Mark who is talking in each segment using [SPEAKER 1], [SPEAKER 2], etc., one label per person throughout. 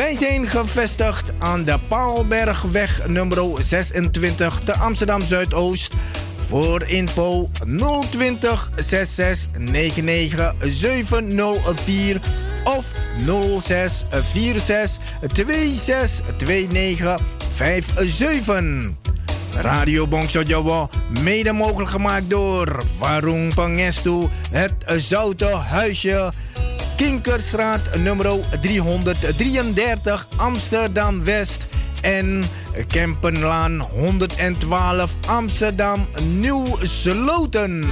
[SPEAKER 1] Wij zijn gevestigd aan de Paalbergweg nummer 26 te Amsterdam Zuidoost. Voor info 020 66 99 704 of 06 46 26 29 57. Radio mede mogelijk gemaakt door Warung Pangestu, het Zoute Huisje, Kinkerstraat nummer 333 Amsterdam West en Kempenlaan 112 Amsterdam Nieuw Sloten.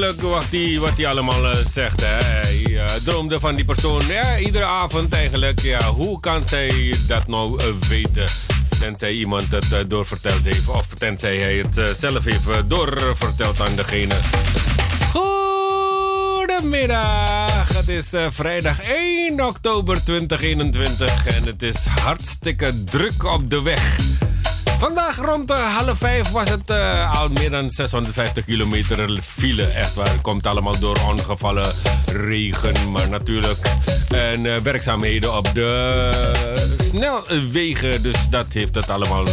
[SPEAKER 2] Wat hij wat die allemaal zegt. Hè. Hij droomde van die persoon ja, iedere avond eigenlijk. Ja, hoe kan zij dat nou weten? Tenzij iemand het doorverteld heeft. Of tenzij hij het zelf heeft doorverteld aan degene. Goedemiddag. Het is vrijdag 1 oktober 2021 en het is hartstikke druk op de weg. Vandaag rond uh, half vijf was het uh, al meer dan 650 kilometer file. Echt waar. Het komt allemaal door ongevallen regen. Maar natuurlijk. En uh, werkzaamheden op de snelwegen. Dus dat heeft het allemaal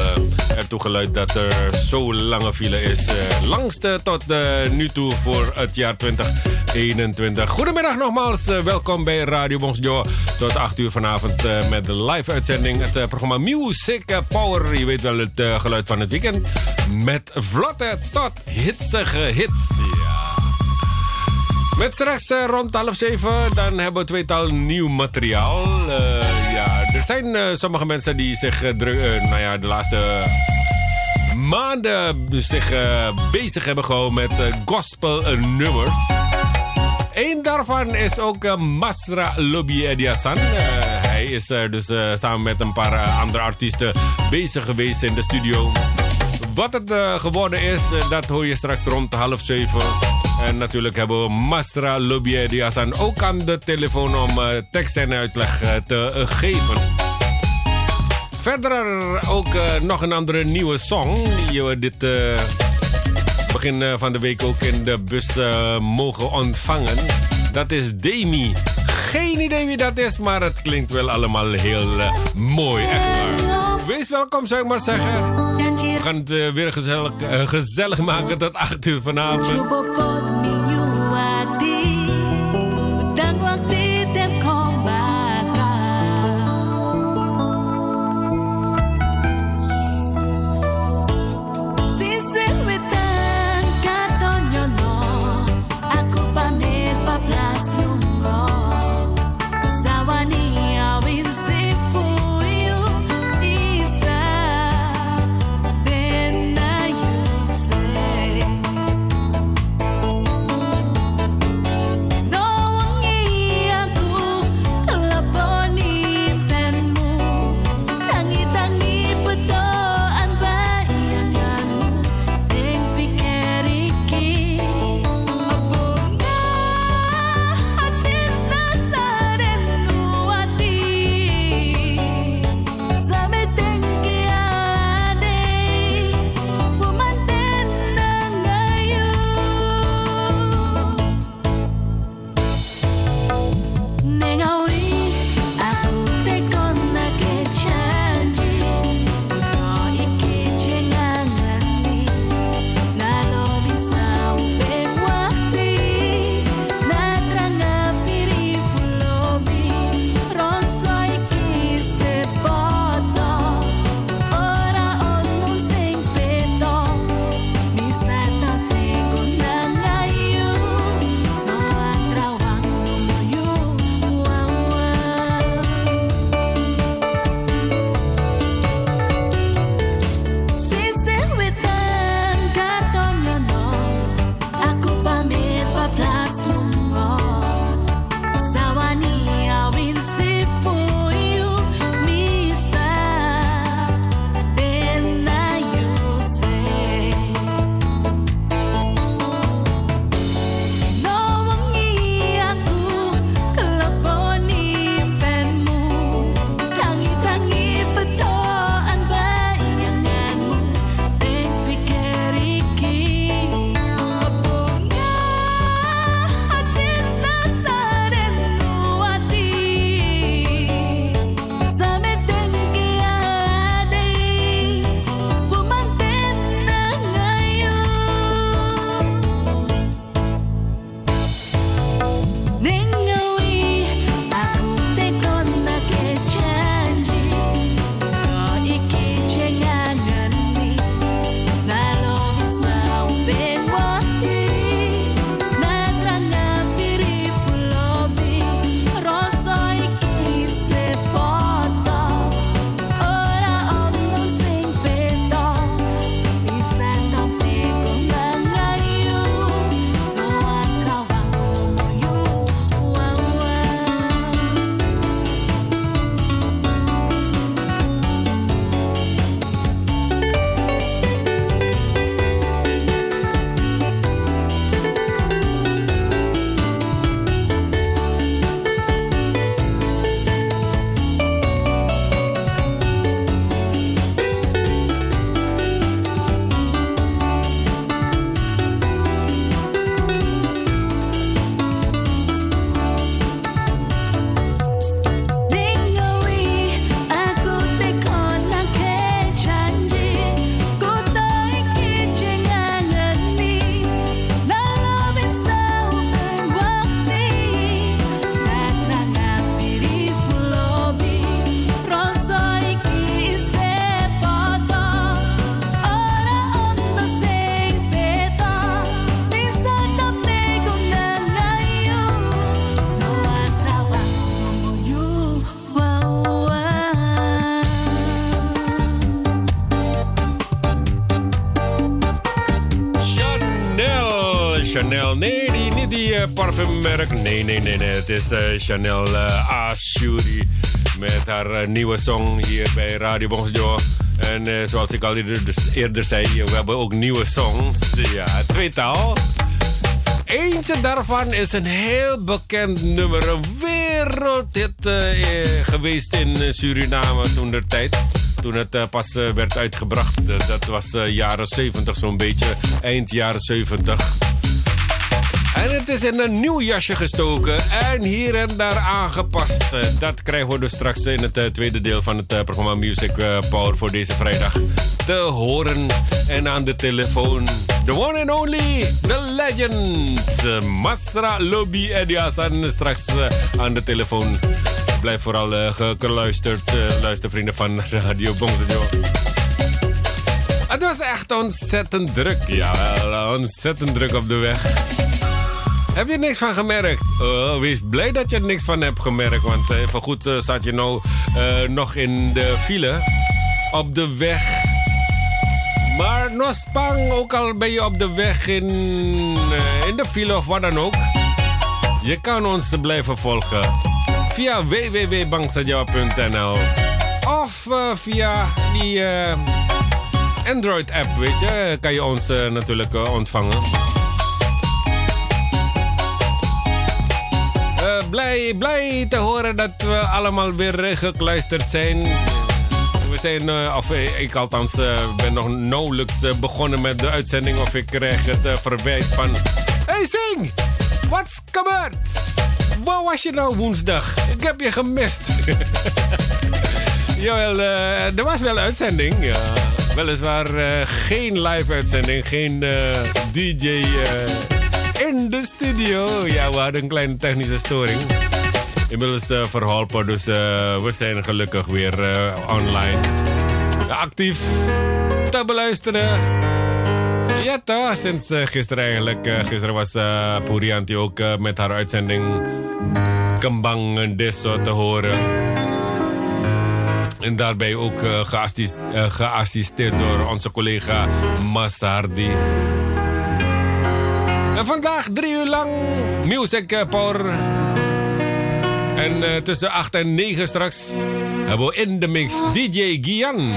[SPEAKER 2] ertoe geluid dat er zo lange file is. langste tot nu toe voor het jaar 2021. Goedemiddag nogmaals. welkom bij Radio Bonsjo. Tot 8 uur vanavond met de live uitzending. Het programma Music Power. Je weet wel het uh, geluid van het weekend. Met vlotte tot hitsige hits. Ja. Met straks uh, rond half zeven, dan hebben we tweetal nieuw materiaal. Uh, zijn sommige mensen die zich nou ja, de laatste maanden zich bezig hebben gehouden met gospel nummers. Eén daarvan is ook Masra Lobby Ediasan. Hij is er dus samen met een paar andere artiesten bezig geweest in de studio. Wat het geworden is, dat hoor je straks rond half zeven. En natuurlijk hebben we Mastra Lobier ook aan de telefoon om tekst en uitleg te geven. Verder ook nog een andere nieuwe song die we dit begin van de week ook in de bus mogen ontvangen. Dat is Demi geen idee wie dat is, maar het klinkt wel allemaal heel mooi, echt waar. Wees welkom, zou ik maar zeggen. Gaan het uh, weer gezellig, uh, gezellig maken tot 8 uur vanavond. Nee, die, niet die uh, parfummerk. Nee, nee, nee, nee. Het is uh, Chanel uh, Ashuri. Met haar nieuwe song hier bij Radio Bonjour. En zoals ik al eerder, dus eerder zei, we hebben ook nieuwe songs. Ja, tweetal. Eentje daarvan is een heel bekend nummer. Een wereldhit geweest in Suriname toen der tijd toen het pas werd uitgebracht. Dat was jaren 70 zo'n beetje, eind jaren 70. Het is in een nieuw jasje gestoken en hier en daar aangepast. dat krijgen we dus straks in het tweede deel van het programma Music Power voor deze vrijdag te horen. En aan de telefoon, the one and only, the legend, Masra Lobby Ediasan. Straks aan de telefoon. Blijf vooral geluisterd, luistervrienden van Radio Bongsenjour. Het was echt ontzettend druk. Ja, ontzettend druk op de weg. Heb je niks van gemerkt? Uh, wees blij dat je er niks van hebt gemerkt. Want uh, even goed uh, zat je nou nog in de file. Op de weg. Maar nog spang, ook al ben je op de weg in, in de file of wat dan ook. Je kan ons blijven volgen via www.bankstadjawa.nl of via die Android-app, weet je, kan je ons natuurlijk ontvangen. Blij, blij te horen dat we allemaal weer gekluisterd zijn. We zijn, of ik althans, ben nog nauwelijks begonnen met de uitzending. Of ik krijg het verwijt van... Hey Sing, wat's gebeurd? Waar was je nou woensdag? Ik heb je gemist. Jawel, er was wel uitzending. Ja. Weliswaar geen live uitzending, geen DJ in de studio. Ja, we hadden een kleine technische storing. Inmiddels verholpen, dus we zijn gelukkig weer online. Actief te beluisteren. Ja toch, sinds gisteren eigenlijk. gisteren was uh, Purianti ook met haar uitzending Kembang Deso te horen. En daarbij ook uh, geassisteerd door onze collega Masardi. Vandaag drie uur lang Music eh, Power. En uh, tussen 8 en 9 straks hebben we in de mix DJ Gian.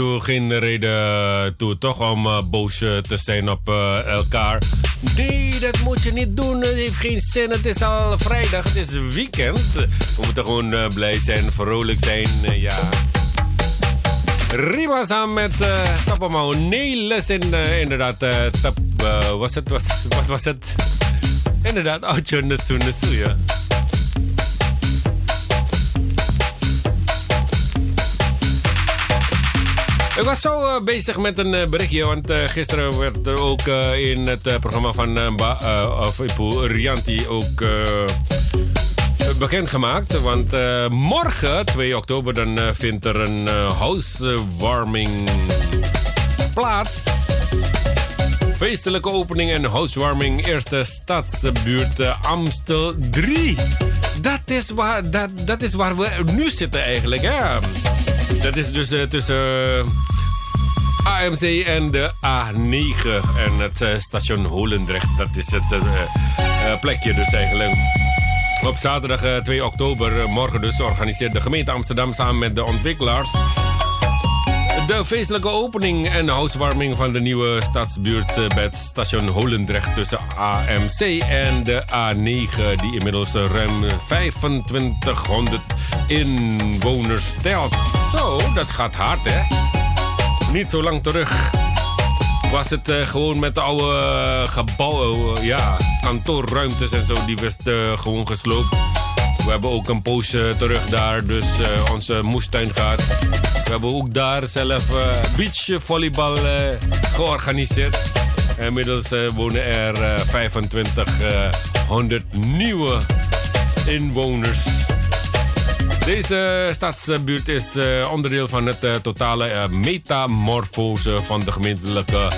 [SPEAKER 2] Nesu, geen reden toe toch om uh, boos te zijn op uh, elkaar. Nee, dat moet je niet doen. Het heeft geen zin. Het is al vrijdag, het is weekend. We moeten gewoon blij zijn, vrolijk zijn, ja. Rima samen met uh, Sapamau. Nelis in, inderdaad, tap, was het, was, wat was het? Inderdaad, Otje Nesu, Nesu, ja. Ik was zo uh, bezig met een uh, berichtje, want uh, gisteren werd er ook in het programma van uh, of Rianti ook bekendgemaakt. Want morgen, 2 oktober, dan vindt er een housewarming plaats. Feestelijke opening en housewarming eerste stadsbuurt Amstel 3. Dat is, waar, dat, dat is waar we nu zitten eigenlijk, hè? Dat is dus tussen AMC en de A9 en het uh, station Holendrecht. Dat is het uh, uh, plekje dus eigenlijk. Op zaterdag 2 oktober, morgen dus, organiseert de gemeente Amsterdam samen met de ontwikkelaars... De feestelijke opening en housewarming van de nieuwe stadsbuurt bij het station Holendrecht tussen AMC en de A9, die inmiddels ruim 2500 inwoners telt. Zo, dat gaat hard hè? Niet zo lang terug was het uh, gewoon met de oude uh, gebouwen, uh, ja, kantoorruimtes en zo, die werd gewoon gesloopt. We hebben ook een poosje terug daar, dus onze moestuin gehad. We hebben ook daar zelf beachvolleybal georganiseerd. Inmiddels wonen er 2500 nieuwe inwoners. Deze stadsbuurt is uh, onderdeel van het uh, totale uh, metamorfose van de gemeentelijke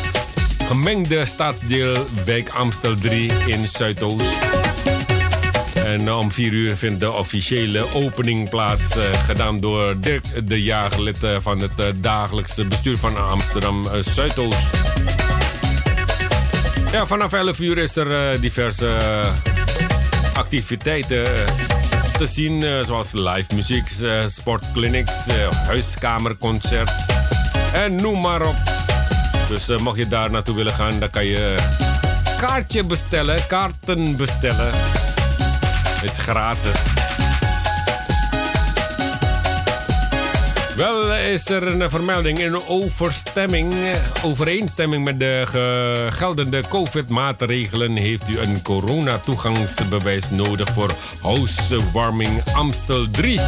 [SPEAKER 2] gemengde stadsdeel Wijk Amstel 3 in Zuidoost. En om 4 uur vindt de officiële opening plaats, gedaan door Dirk de Jager, lid van het dagelijkse bestuur van Amsterdam Zuidoost. Ja, vanaf 11 uur is er diverse activiteiten zien, uh, zoals live muziek, uh, sportclinics, uh, huiskamerconcert en noem maar op. Dus mocht je daar naartoe willen gaan, dan kan je kaartje bestellen, kaarten bestellen. Is gratis. Wel is er een vermelding in overstemming. Overeenstemming met de geldende COVID-maatregelen heeft u een coronatoegangsbewijs nodig voor housewarming Amstel 3.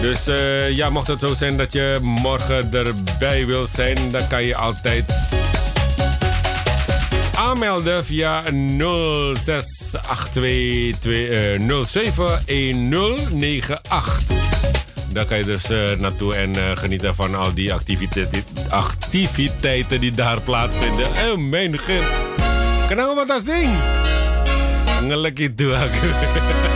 [SPEAKER 2] Dus uh, ja, mocht het zo zijn dat je morgen erbij wilt zijn, dan kan je altijd aanmelden via 06 0882071098. Daar kan je dus uh, naartoe en uh, genieten van al die activiteiten, activiteiten die daar plaatsvinden. Oh mijn god. Kan nou wat dat zing? Ngelekkie doe Manji.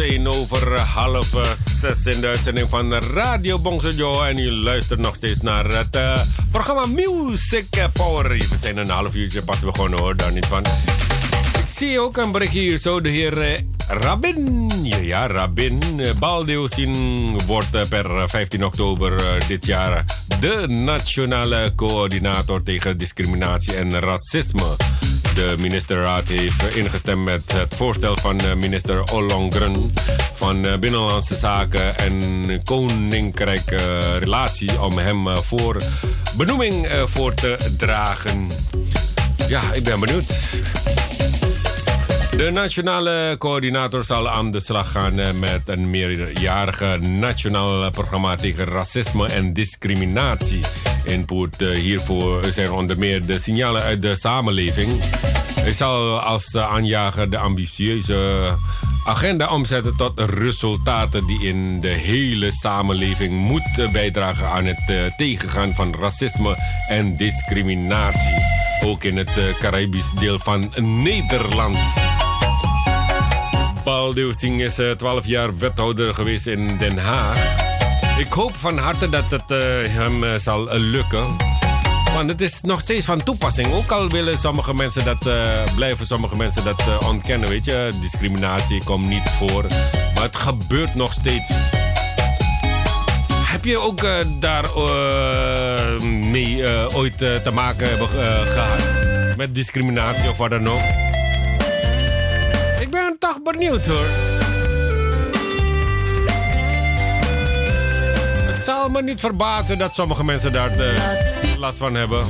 [SPEAKER 2] 1 over half 6 in de uitzending van Radio Bongsejo. En u luistert nog steeds naar het uh, programma Music Power. We zijn een half uurtje pas begonnen hoor, daar niet van. Ik zie ook een berichtje hier zo. De heer uh, Rabin, ja Rabin, Baldeusin wordt per 15 oktober dit jaar de nationale coördinator tegen discriminatie en racisme. De ministerraad heeft ingestemd met het voorstel van minister Ollongren van Binnenlandse Zaken en Koninkrijk Relatie om hem voor benoeming voor te dragen. Ja, ik ben benieuwd. De nationale coördinator zal aan de slag gaan met een meerjarige nationaal programma tegen racisme en discriminatie. Input hiervoor zijn onder meer de signalen uit de samenleving. Hij zal als aanjager de ambitieuze agenda omzetten tot resultaten die in de hele samenleving moeten bijdragen aan het tegengaan van racisme en discriminatie. Ook in het Caribisch deel van Nederland. Paul Deusing is 12 jaar wethouder geweest in Den Haag. Ik hoop van harte dat het uh, hem uh, zal lukken. Want het is nog steeds van toepassing. Ook al willen sommige mensen dat, uh, blijven sommige mensen dat ontkennen. Weet je, discriminatie komt niet voor. Maar het gebeurt nog steeds. Heb je ook daar mee ooit te maken gehad? Met discriminatie of wat dan ook? Ik ben toch benieuwd hoor. Zal me niet verbazen dat sommige mensen daar de last van hebben.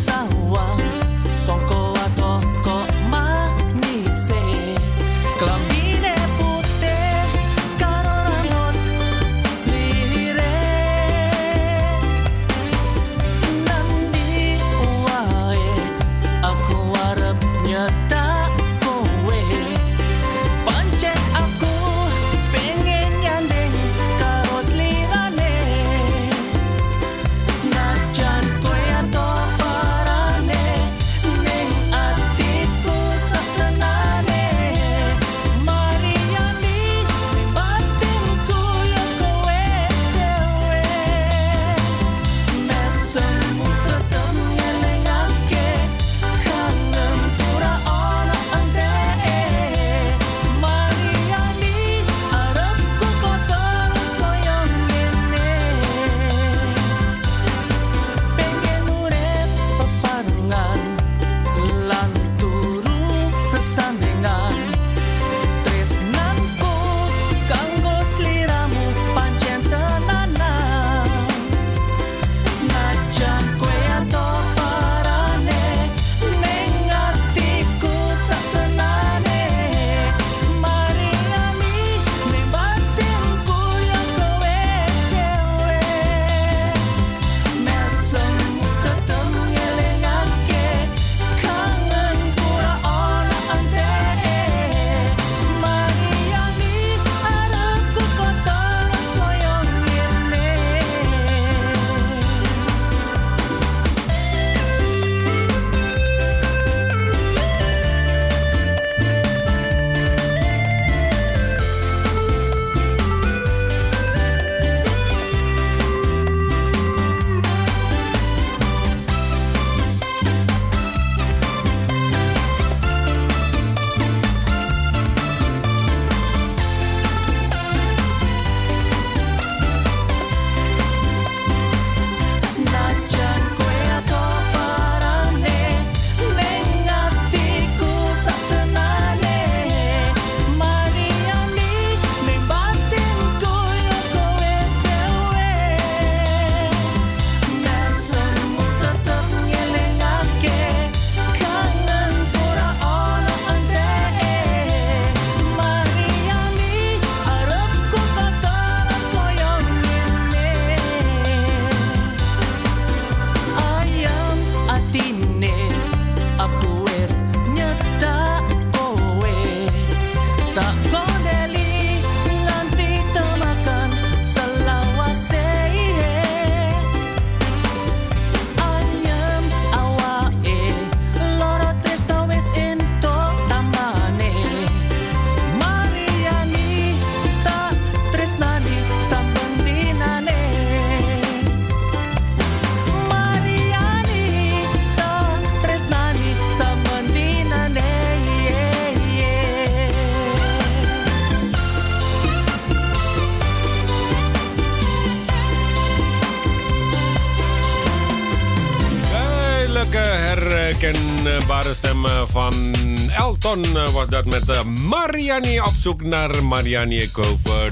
[SPEAKER 2] Dat met Mariani op zoek naar Mariani. Ik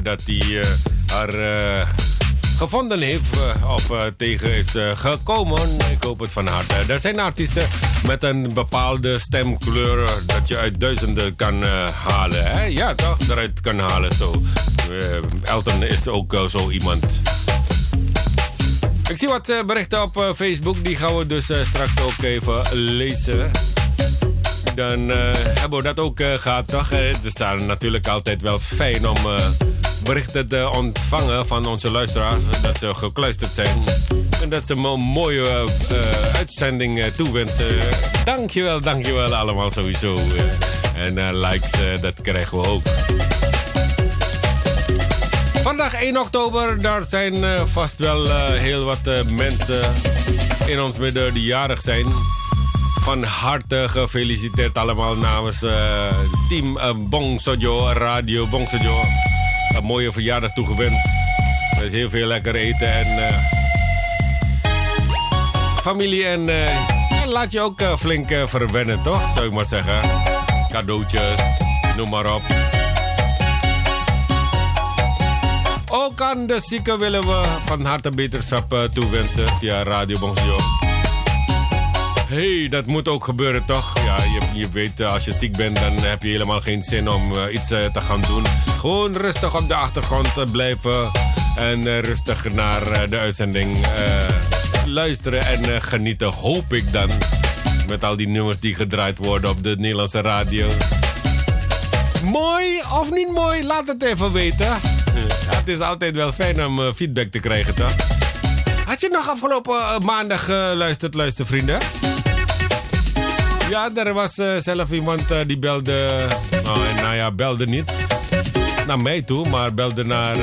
[SPEAKER 2] dat hij haar gevonden heeft of tegen is gekomen. Ik hoop het van harte. Er zijn artiesten met een bepaalde stemkleur dat je uit duizenden kan halen. Hè? Ja, toch? Eruit kan halen zo. Elton is ook zo iemand. Ik zie wat eh, berichten op eh, Facebook. Die gaan we dus eh, straks ook even lezen. Dan hebben we dat ook gehad, toch? Het is natuurlijk altijd wel fijn om berichten te ontvangen van onze luisteraars. Dat ze gekluisterd zijn. En dat ze een mooie uitzending toewensen. Dankjewel, dankjewel allemaal sowieso. en likes, dat krijgen we ook. Vandaag 1 oktober, daar zijn vast wel heel wat mensen in ons midden die jarig zijn. Van harte gefeliciteerd allemaal namens team Bong Sojo, Radio Bong Sojo. Een mooie verjaardag toegewenst. Met heel veel lekker eten en familie. En, en, laat je ook flink verwennen, toch? Zou ik maar zeggen. Cadeautjes, noem maar op. Ook aan de zieken willen we van harte beterschap uh, toewensen via Radio Bongio. Hey, dat moet ook gebeuren toch? Ja, je, je weet, uh, als je ziek bent, dan heb je helemaal geen zin om uh, iets te gaan doen. Gewoon rustig op de achtergrond blijven en rustig naar de uitzending luisteren en genieten, hoop ik dan. Met al die nummers die gedraaid worden op de Nederlandse radio. Mooi of niet mooi? Laat het even weten het is altijd wel fijn om feedback te krijgen, toch? Had je nog afgelopen maandag geluisterd, luistervrienden? Ja, er was uh, zelf iemand die belde... Oh, nou ja, belde niet naar mij toe, maar belde naar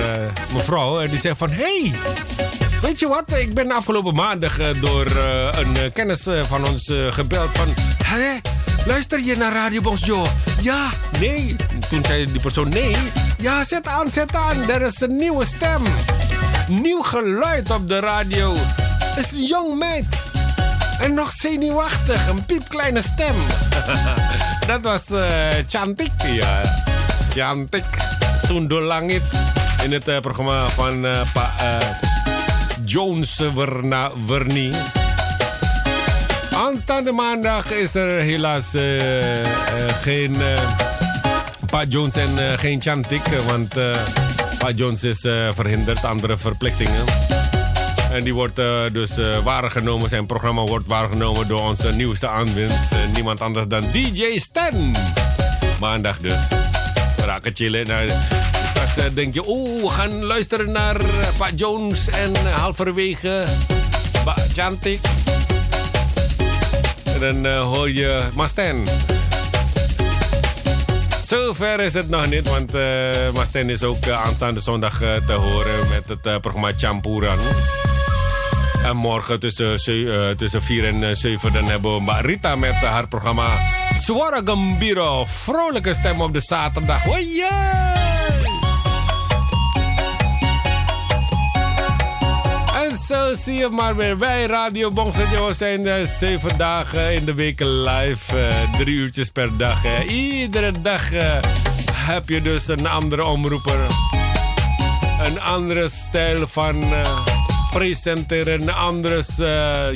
[SPEAKER 2] mevrouw. En die zei van... Hey, weet je wat? Ik ben afgelopen maandag door een kennis van ons gebeld van... Hé, luister je naar Radio Bosjo? Ja, nee. Toen zei die persoon nee. Ja, zet aan, zet aan. Er is een nieuwe stem. Nieuw geluid op de radio. Het is een jong meid. En nog zenuwachtig. Een piepkleine stem. Dat was uh, Chantik. Ja. Chantik. Sundolangit. In het uh, programma van uh, pa, Jones Verna Vernie. Aanstaande maandag is er helaas geen Pa Jones en geen Chantik. Want Pa Jones is verhinderd, andere verplichtingen. En die wordt dus waargenomen, zijn programma wordt waargenomen door onze nieuwste aanwinst. niemand anders dan DJ Stan. Maandag dus. Raken chillen. Nou, straks denk je, oeh, we gaan luisteren naar Pa Jones en halverwege Chantik. En dan hoor je Masten. Zover is het nog niet, want uh, Masten is ook aanstaande zondag te horen met het programma Champuran. En morgen tussen, tussen 4 en 7 dan hebben we Marita met haar programma Suara Gambiro. Vrolijke stem op de zaterdag. Oh yeah! zo zie je maar weer bij Radio Bongsadio zijn uh, zeven dagen in de week live. Uh, drie uurtjes per dag. Iedere dag uh, heb je dus een andere omroeper. Een andere stijl van presenteren. Een andere,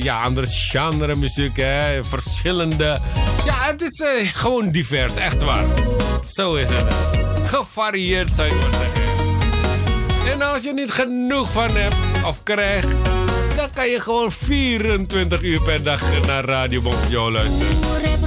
[SPEAKER 2] ja, andere genre muziek. Hè. Verschillende. Ja, het is gewoon divers. Echt waar. Zo is het. Gevarieerd zou je maar zeggen. En als je niet genoeg van hebt of krijgt, dan kan je gewoon 24 uur per dag naar Radio Bonjour luisteren.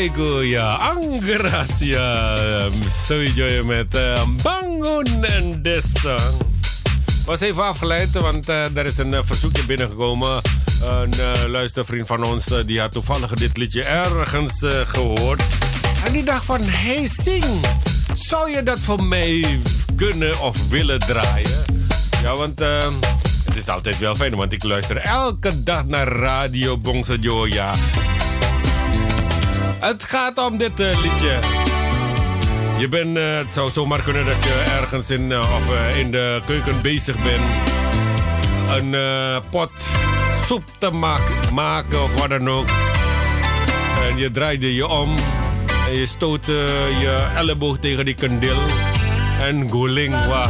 [SPEAKER 2] Ya? Anggeras ya. Sowieso met uh, Bangun en Dessa. Was even afgeleid, want uh, er is een uh, verzoekje binnengekomen. Een uh, luistervriend van ons die had toevallig dit liedje ergens gehoord. En die dacht van, hey Sing, zou je dat voor mij kunnen of willen draaien? Ja, want het is altijd wel fijn, want ik luister elke dag naar Radio Bongso Joya. Het gaat om dit uh, liedje. Je bent, uh, het zou zomaar kunnen dat je ergens in, uh, of, in de keuken bezig bent. Een pot soep te maken, maken of wat dan ook. En je draaide je om. En je stoot je elleboog tegen die kandil. En guling wa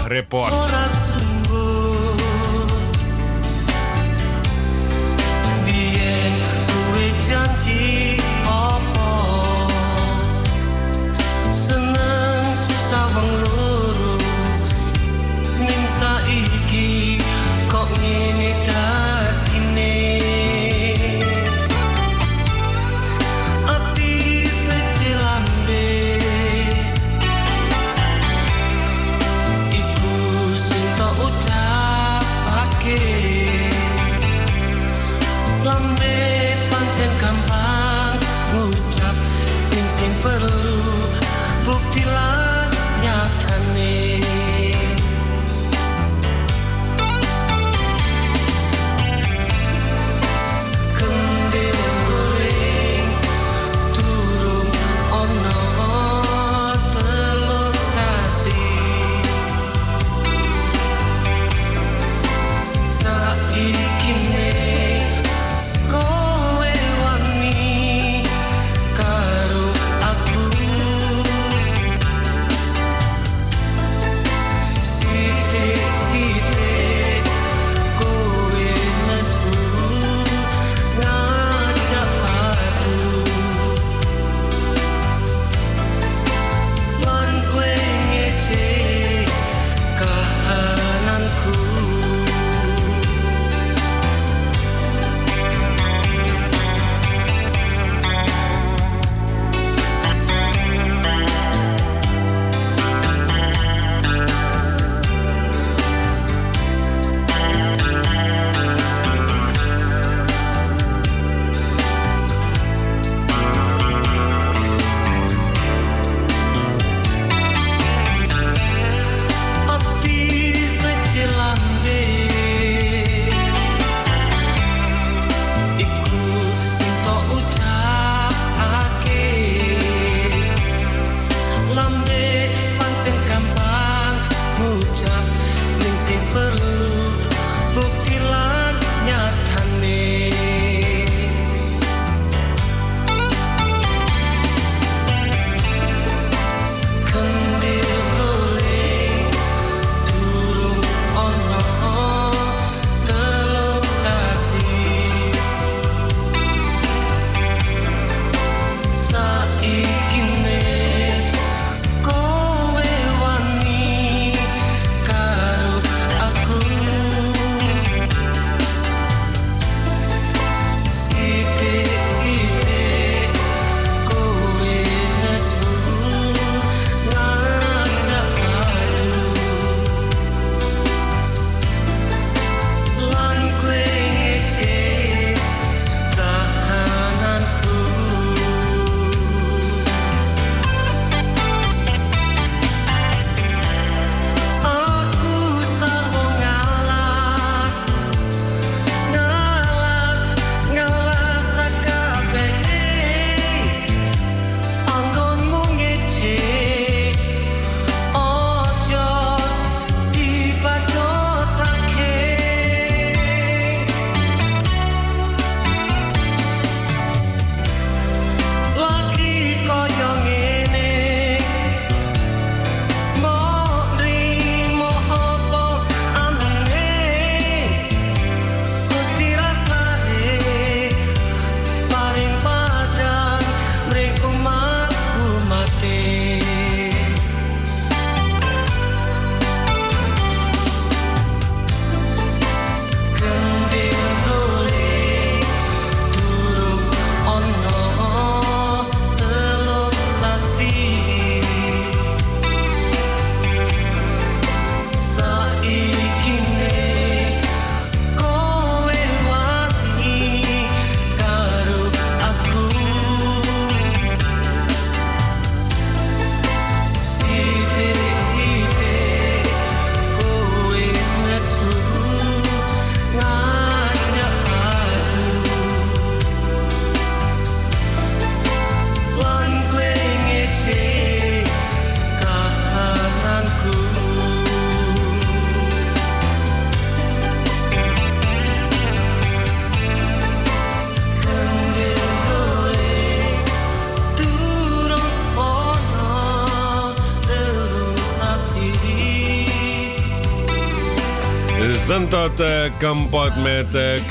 [SPEAKER 2] Santot uh, Kampot met uh.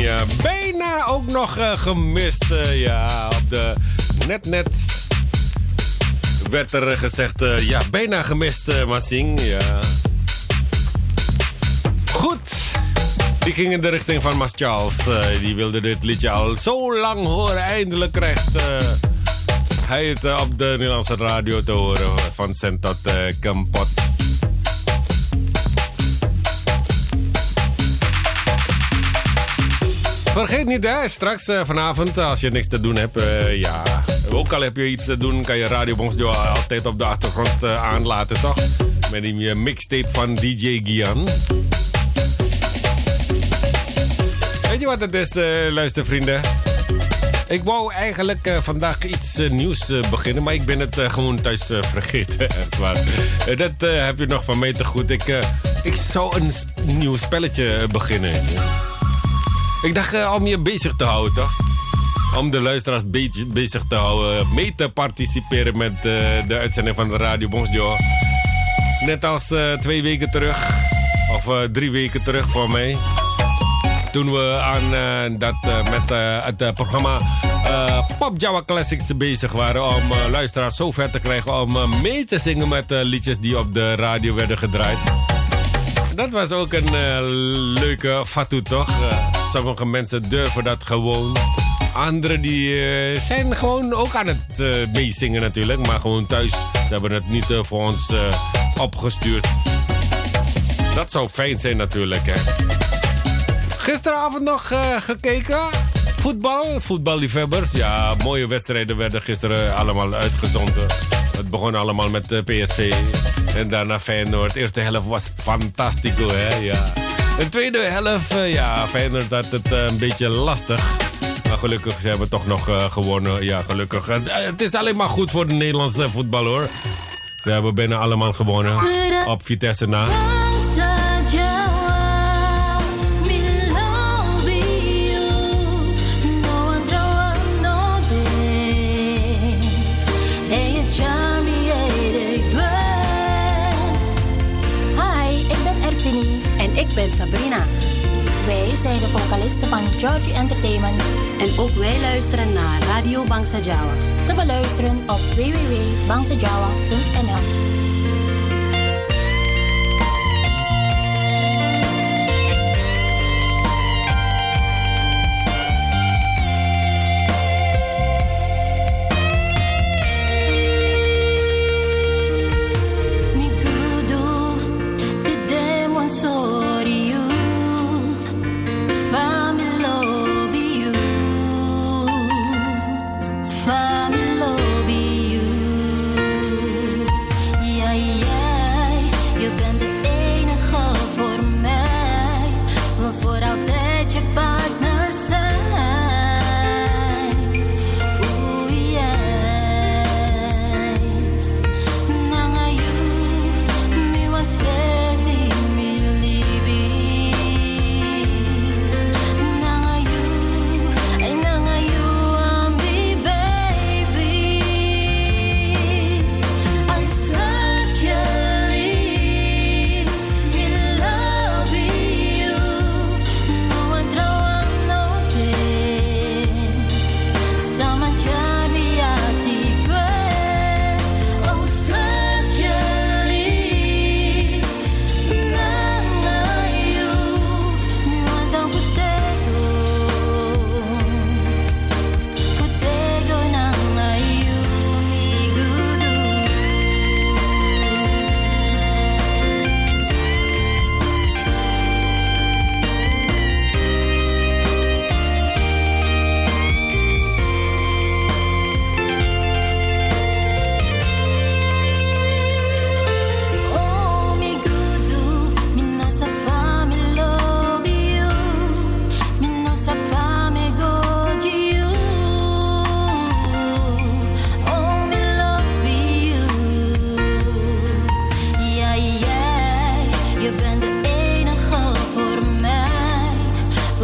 [SPEAKER 2] Ja, bijna ook nog uh, gemist. ja, op de net net werd er gezegd, ja, bijna gemist, Massing. Ja. Goed. Die ging in de richting van Mas Charles. die wilde dit liedje al zo lang horen. Eindelijk krijgt hij het op de Nederlandse radio te horen van Santot Kampot. Vergeet niet, hè, straks uh, vanavond, als je niks te doen hebt, uh, ja. Ook al heb je iets te doen, kan je Radio Bonsjo altijd op de achtergrond uh, aanlaten, toch? Met die mixtape van DJ Gian. Weet je wat het is, luistervrienden? Ik wou eigenlijk vandaag iets nieuws beginnen, maar ik ben het gewoon thuis vergeten. Echt waar. dat heb je nog van mij te goed. Ik, ik zou een nieuw spelletje beginnen. Ik dacht uh, om je bezig te houden, toch? Om de luisteraars bezig te houden. Mee te participeren met uh, de uitzending van de Radio Bonsjo. Net als uh, twee weken terug. Of drie weken terug voor mij. Toen we aan dat, met het programma Pop Java Classics bezig waren. Om luisteraars zo ver te krijgen om mee te zingen met liedjes die op de radio werden gedraaid. Dat was ook een leuke fatu, toch? Sommige mensen durven dat gewoon. Anderen die uh, zijn gewoon ook aan het uh, meezingen natuurlijk. Maar gewoon thuis. Ze hebben het niet uh, voor ons opgestuurd. Dat zou fijn zijn natuurlijk, hè. Gisteravond nog gekeken. Voetbal, voetballiefhebbers. Ja, mooie wedstrijden werden gisteren allemaal uitgezonden. Het begon allemaal met PSV. En daarna Feyenoord. De eerste helft was fantastico, hè. Ja. De tweede helft, uh, ja, Feyenoord had het uh, een beetje lastig. Maar gelukkig, ze hebben toch nog uh, gewonnen. Ja, gelukkig. het is alleen maar goed voor de Nederlandse voetbal, hoor. Ze hebben bijna allemaal gewonnen. Op Vitesse na.
[SPEAKER 3] Ben Sabrina. Wij zijn de vocalisten van Georgie Entertainment.
[SPEAKER 4] En ook wij luisteren naar Radio Bangsa Jawa.
[SPEAKER 3] Te beluisteren op www.bangsajawa.nl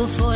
[SPEAKER 3] before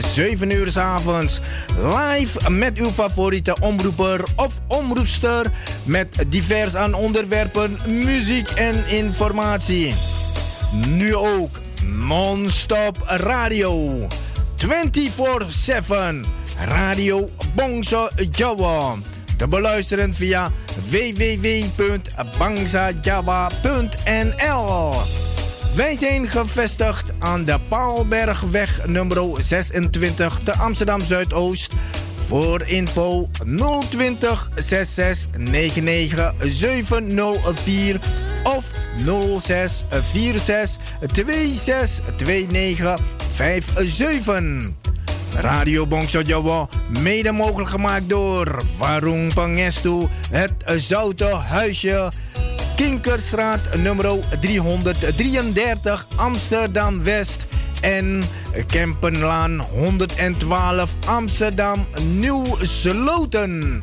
[SPEAKER 1] 7 uur s avonds. Live met uw favoriete omroeper of omroepster. Met divers aan onderwerpen, muziek en informatie. Nu ook non-stop radio. 24-7 Radio Bongso Jawa. Te beluisteren via www.bangsajawa.nl wij zijn gevestigd aan de Paalbergweg nummer 26 te Amsterdam Zuidoost. Voor info 020 66 99 704 of 06 46 26 29 57. Radio Bongso Jawa, mede mogelijk gemaakt door Warung Pangestu, het Zoute Huisje Kinkerstraat nummer 333 Amsterdam West en Kempenlaan 112 Amsterdam Nieuw Sloten.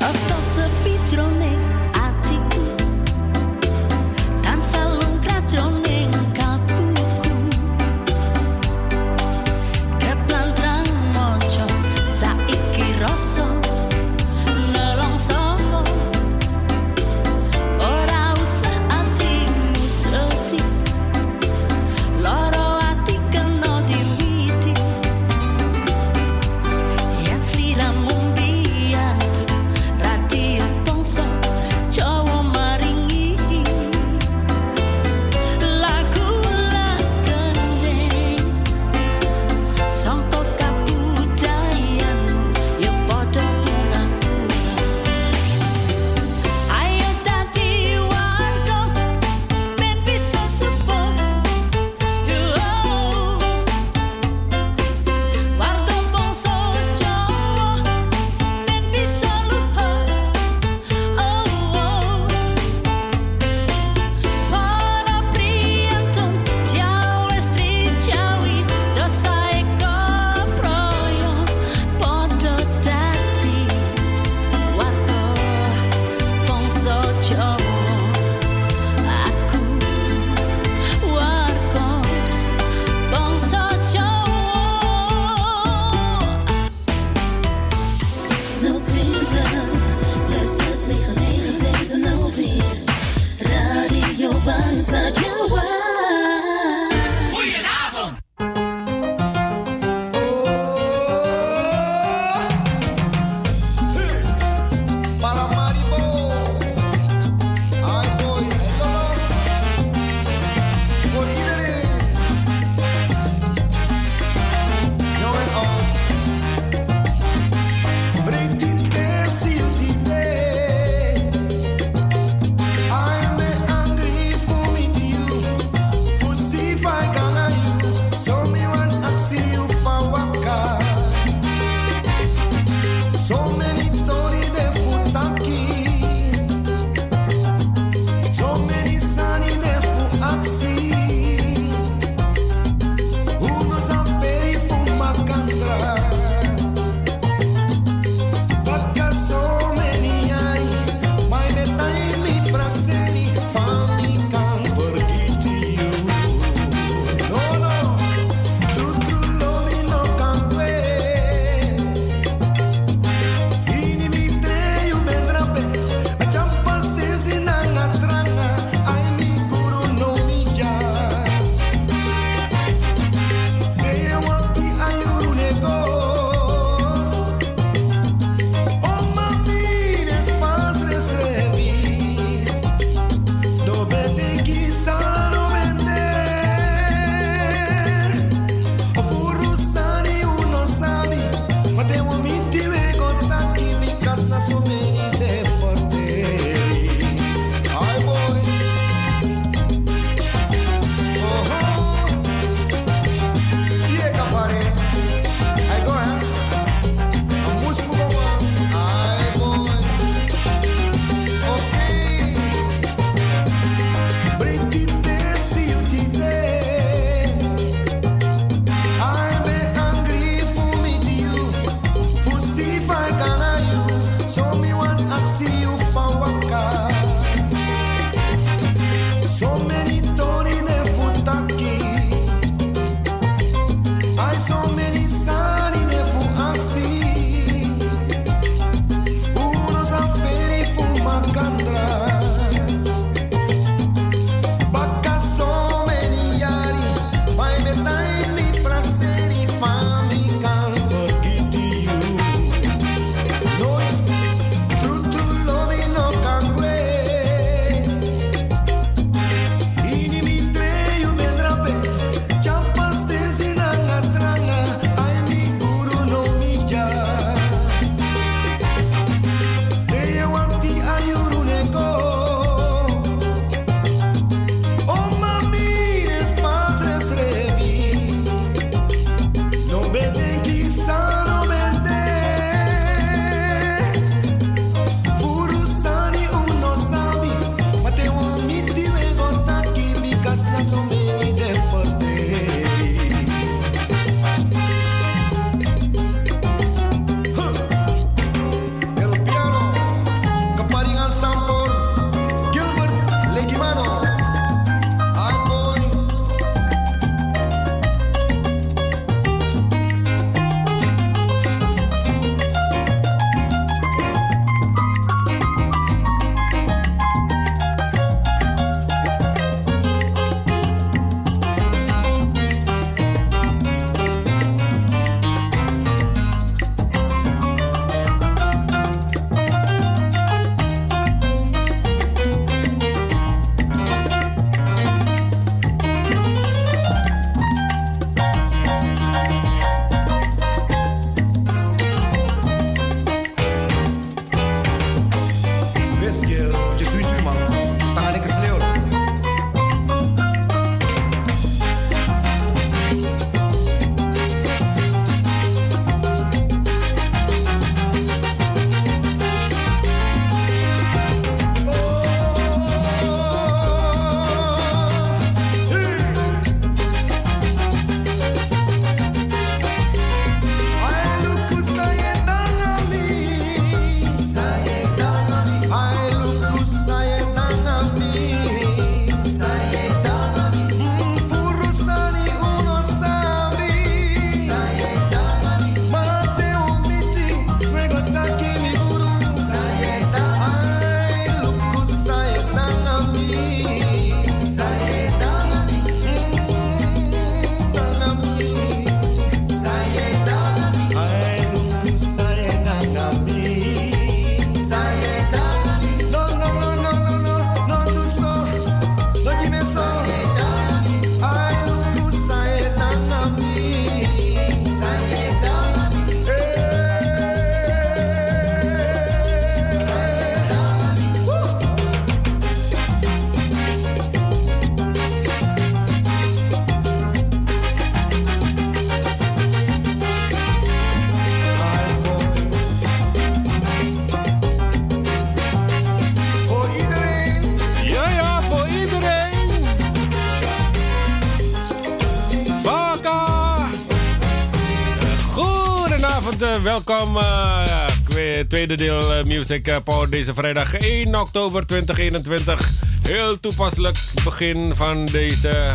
[SPEAKER 2] Welkom. Uh, tweede deel uh, Music Power deze vrijdag 1 oktober 2021. Heel toepasselijk begin van deze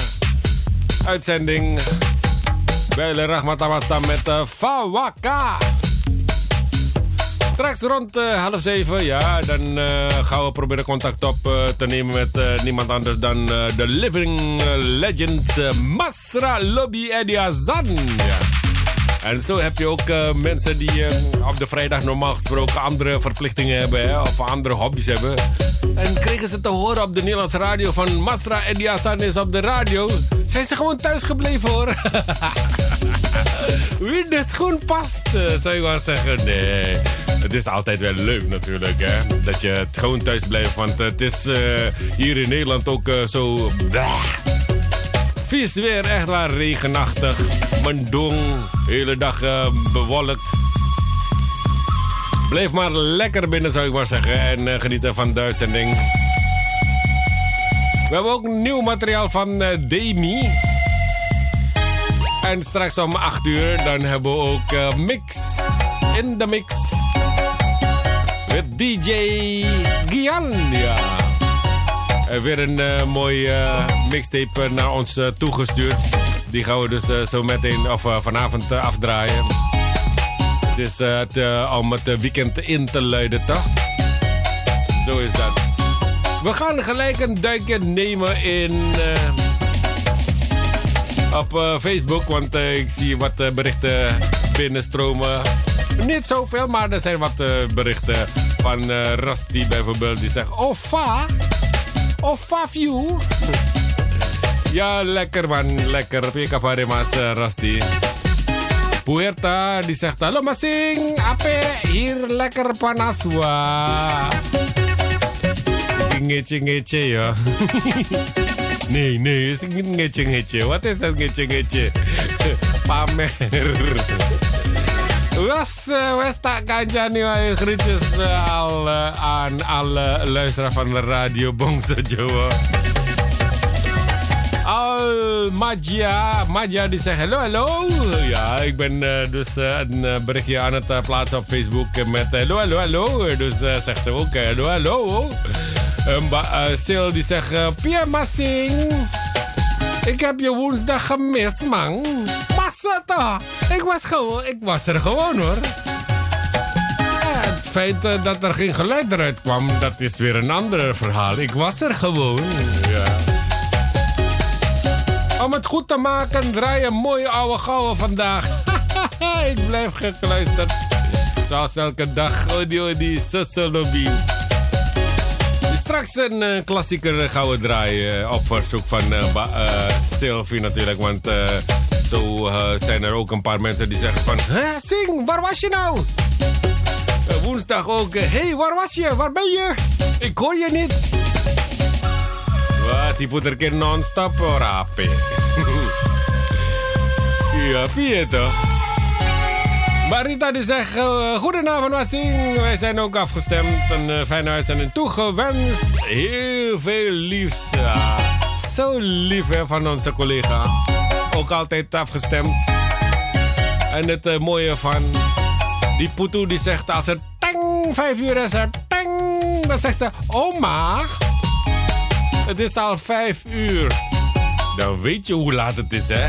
[SPEAKER 2] uitzending. Bijle Rahmat Amastam met uh, Fawaka. Straks rond half zeven, ja, dan gaan we proberen contact op te nemen met niemand anders dan de living legend Masra Lobby Ediazan. En zo heb je ook uh, mensen die uh, op de vrijdag normaal gesproken andere verplichtingen hebben hè, of andere hobby's hebben. En kregen ze te horen op de Nederlandse radio van Masra en Hassan is op de radio. Zijn ze gewoon thuis gebleven hoor. Wie dit schoen past, uh, zou je wel zeggen. Nee, het is altijd wel leuk natuurlijk hè. Dat je gewoon thuis blijft. Want het is hier in Nederland ook zo... Vies weer, echt waar regenachtig. Mendong, hele dag uh, bewolkt. Blijf maar lekker binnen, zou ik maar zeggen. En uh, genieten van de uitzending. We hebben ook nieuw materiaal van uh, Demi. En straks om 8 uur, dan hebben we ook Mix in de Mix. Met DJ Gian. Uh, weer een uh, mooie uh, mixtape naar ons toegestuurd. Die gaan we dus zo meteen of vanavond afdraaien. Het is om het weekend in te luiden, toch? Zo is dat. We gaan gelijk een duikje nemen in. op Facebook, want ik zie wat berichten binnenstromen. Niet zoveel, maar er zijn wat berichten van Rusty bijvoorbeeld. Die zegt: Oh, fa. Of Fafiu. Ja, lekker man. Lekker. Pika pare mas Rasti. Puerta die zegt Halo masing, ape hier lekker panas wah. Ngece-ngece ya. nee, nee, is niet ngece-ngece. Wat is dat ngece-ngece? Pamer. Was, tak kancani wae groetjes al aan alle luisteraars van de Radio Bongsa Jawa. Al Magia, Magia die zegt hallo, hallo. Ja, ik ben dus een berichtje aan het plaatsen op Facebook met hallo, hallo, hallo. Dus zegt ze ook hallo, hallo. Um, Sil die zegt, Pia Massing. Ik heb je woensdag gemist, man. Toch? Ik was, gewoon, ik was er gewoon hoor. het feit uh, dat er geen geluid eruit kwam, dat is weer een ander verhaal. Ik was er gewoon. Ja. Om het goed te maken, draai een mooie oude gouden vandaag. ik blijf gekluisterd. Zoals elke dag, Odi Odi, Lobby. Straks een uh, klassieker gaan we draaien op verzoek van uh, Sylvie natuurlijk. Want zo zijn er ook een paar mensen die zeggen van... Sing, waar was je nou? woensdag ook. Hé, hey, waar was je? Waar ben je? Ik hoor je niet. Wat, die puter non-stop rapen. ja, Pietro. Marita die zegt, uh, goedenavond Wassing. Wij zijn ook afgestemd. Een fijne uitzending toegewenst. Heel veel liefs. Zo lief van onze collega. Ook altijd afgestemd. En het uh, mooie van die Putu die zegt als er tang, vijf uur is er tang. Dan zegt ze, oma, het is al vijf uur. Dan weet je hoe laat het is hè.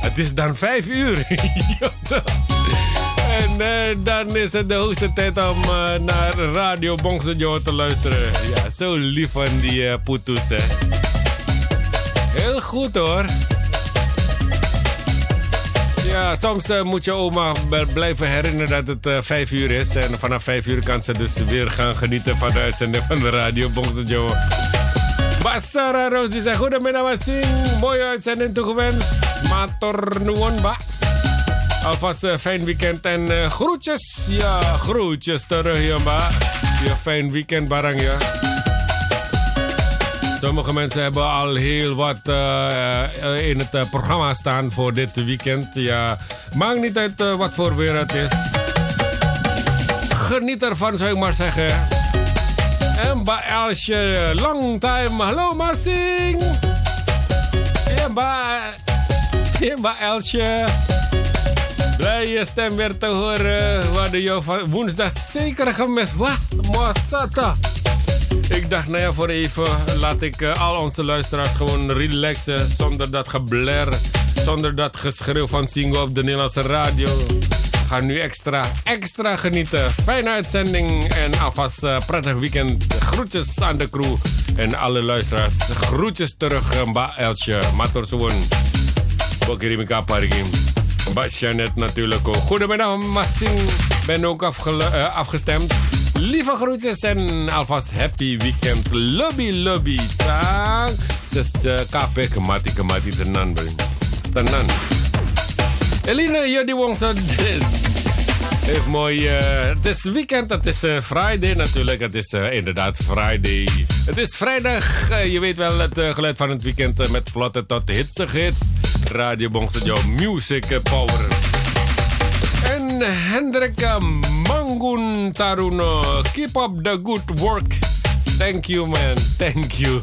[SPEAKER 2] Het is dan vijf uur. En uh, dan is het de hoogste tijd om uh, naar Radio Bongsejo te luisteren. Ja, zo lief van die uh, Putus, hè. Heel goed, hoor. Ja, soms moet je oma blijven herinneren dat het vijf uur is. En vanaf vijf uur kan ze dus weer gaan genieten van de uitzending van de Radio Bongsejo. Basara Roos, die zegt goedemiddag. Mooie uitzending toegewenst. Mator Nuon, ba. Alvast een fijn weekend en groetjes. Ja, groetjes terug, maar. Ja, fijn weekend, barang, ja. Sommige mensen hebben al heel wat uh, in het programma staan voor dit weekend. Ja, maakt niet uit wat voor weer het is. Geniet ervan, zou ik maar zeggen. En bij Elsje, long time. Hallo, Massing. En bij... Elsje. Blij je stem weer te horen. We hadden jou van woensdag zeker gemist. Wat? Mosata. Ik dacht, nou ja, voor even laat ik uh, al onze luisteraars gewoon relaxen. Zonder dat gebler, zonder dat geschreeuw van Singo op de Nederlandse radio. Ga nu extra, extra genieten. Fijne uitzending en alvast uh, prettig weekend. Groetjes aan de crew en alle luisteraars. Groetjes terug, Mba Elsje. Mator Suwon. Bokirim Kaparigim. Mba Janet natuurlijk ook. Goedemiddag, Massing. Ben ook afgestemd. Lieve groetjes en alvast happy weekend. Lobby, lobby. Sang. Zes kape kemati kemati tenan. Tenan. Eline Jody Wongso heeft mooi. Uh, het is weekend, het is uh, Friday natuurlijk. Het is inderdaad Friday. Het is vrijdag. je weet wel het geluid van het weekend met vlotte tot hitsig hits. Radio Bongso Music Power. En Hendrik Mangun Taruno. Keep up the good work. Thank you man, thank you.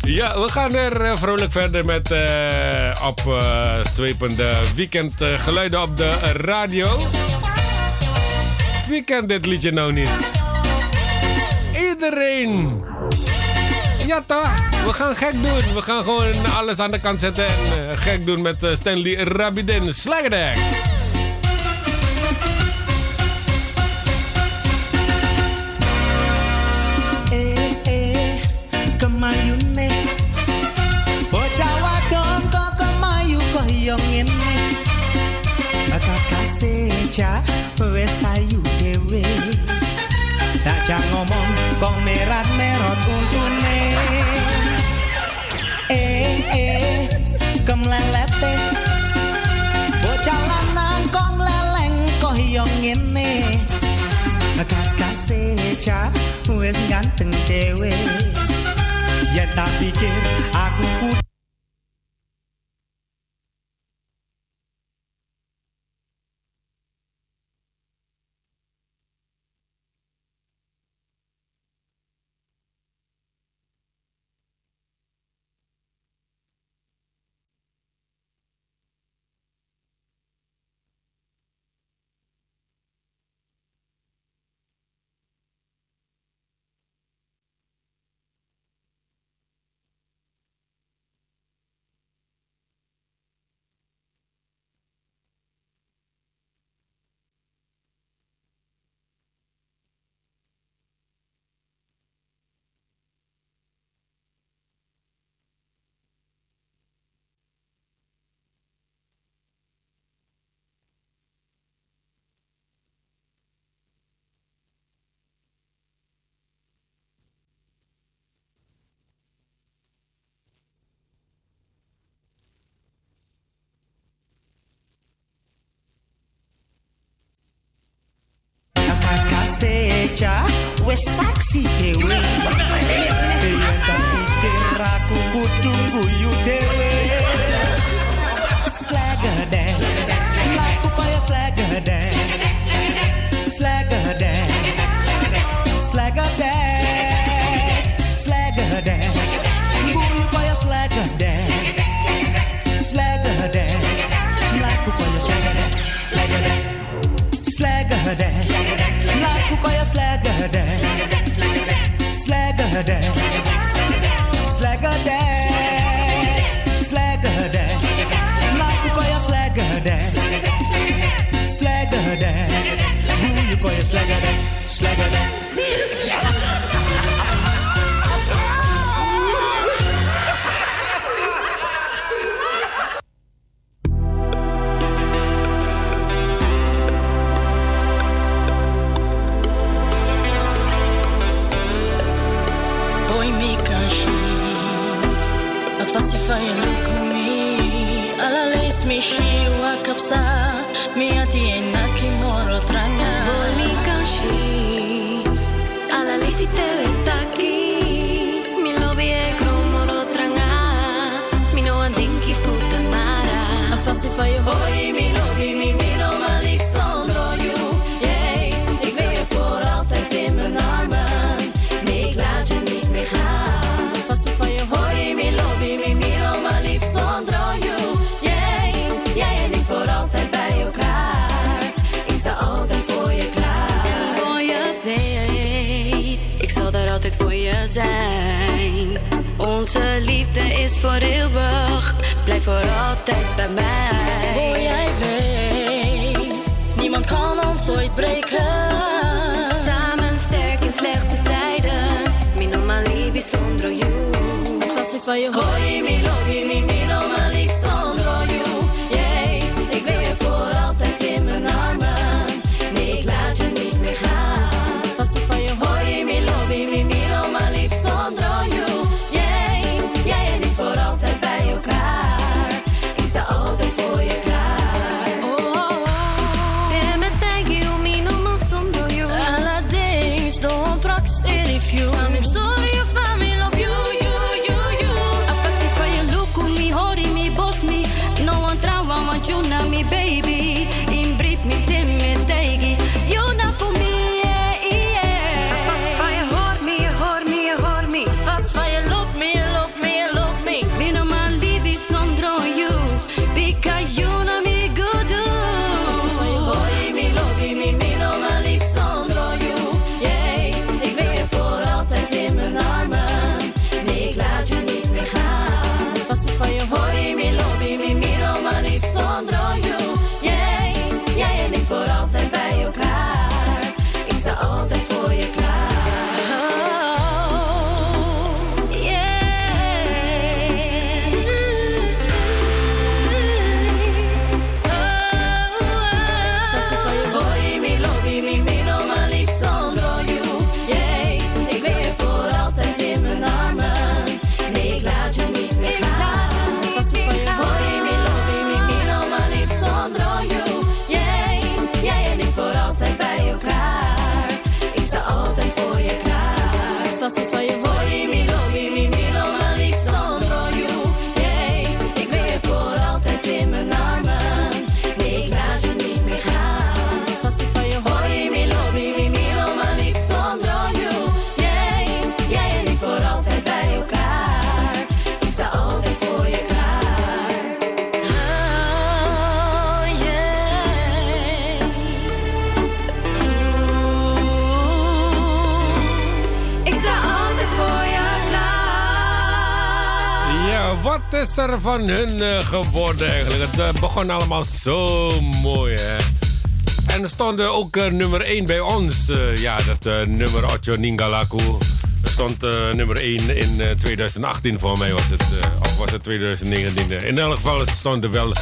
[SPEAKER 2] Ja, we gaan weer uh, vrolijk verder met uh, op uh, zwepende weekendgeluiden op de radio. Wie kent dit liedje nou niet? Iedereen! Ja toch? We gaan gek doen. We gaan gewoon alles aan de kant zetten en gek doen met Stanley Rabidin. Slagerdek!
[SPEAKER 5] Seja wes ayu dewe tak ngomong kok merat merot untune. Eh eh kemlelete. Bocah lanang kok leleng kok yo ngene. Kakak seja wes ganteng dewe ya tak pikir aku seja wes saksi dewe yen tak pikir aku kudu guyu dewe laku kaya slagade slagade slagade slagade
[SPEAKER 6] voor
[SPEAKER 7] eeuwig, blijf voor altijd bij mij.
[SPEAKER 5] Jij mee? Niemand kan ons ooit breken.
[SPEAKER 6] Samen sterk in slechte tijden, Min of maar liep zonder jou.
[SPEAKER 5] Als je
[SPEAKER 6] van je.
[SPEAKER 5] verlosser van
[SPEAKER 2] hun eh, geworden eigenlijk. Het eh, begon allemaal zo mooi, hè. En stond ook eh, nummer 1 bij ons. Ja, dat nummer Ocho Ningalaku. Er stond nummer 1 in 2018 voor mij was het. of was het 2019. In elk geval stond er wel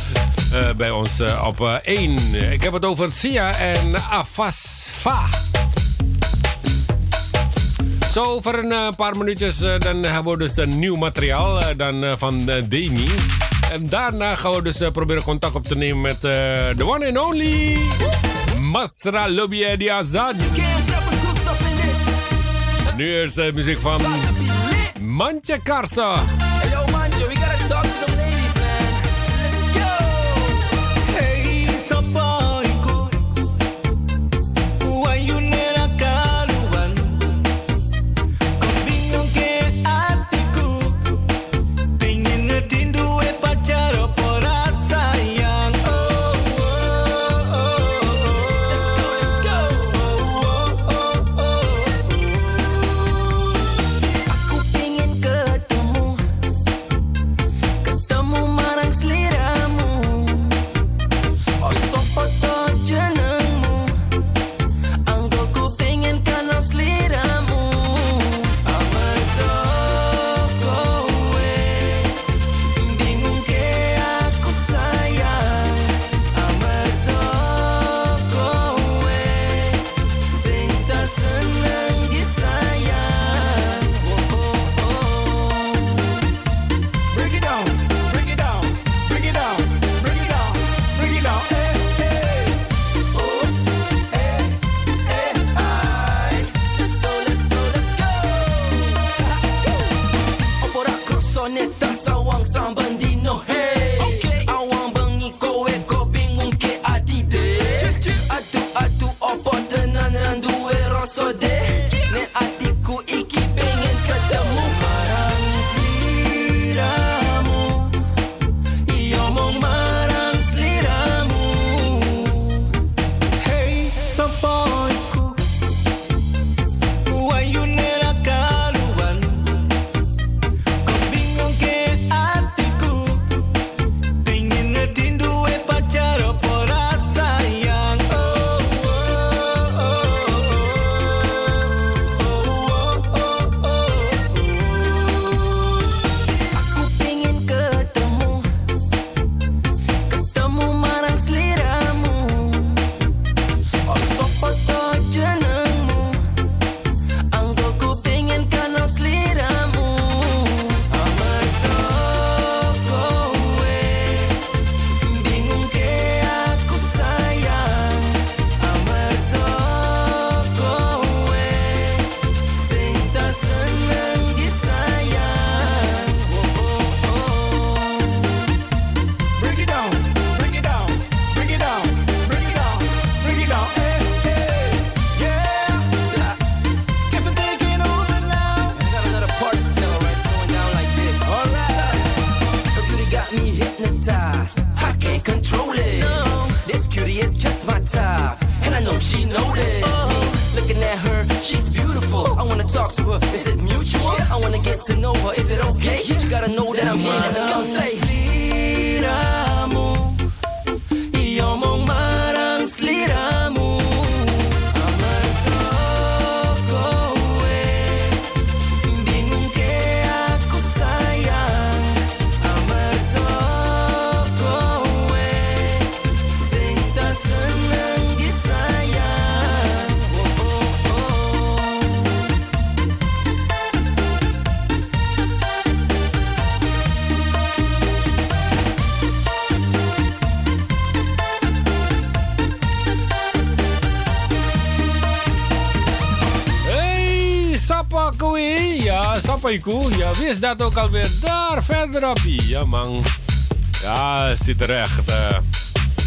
[SPEAKER 2] bij ons op 1. Ik heb het over Sia en Afasfa. Zo, voor een eh, paar minuutjes eh, dan hebben we dus een nieuw materiaal eh, dan, van Demi. En daarna gaan we dus proberen contact op te nemen met de one and only... Masra Lobby Azad. Nu is de muziek van Mantje Karsa. Ja, wie is dat ook alweer? Daar verderop. Ja, man. Ja, ziet er echt eh,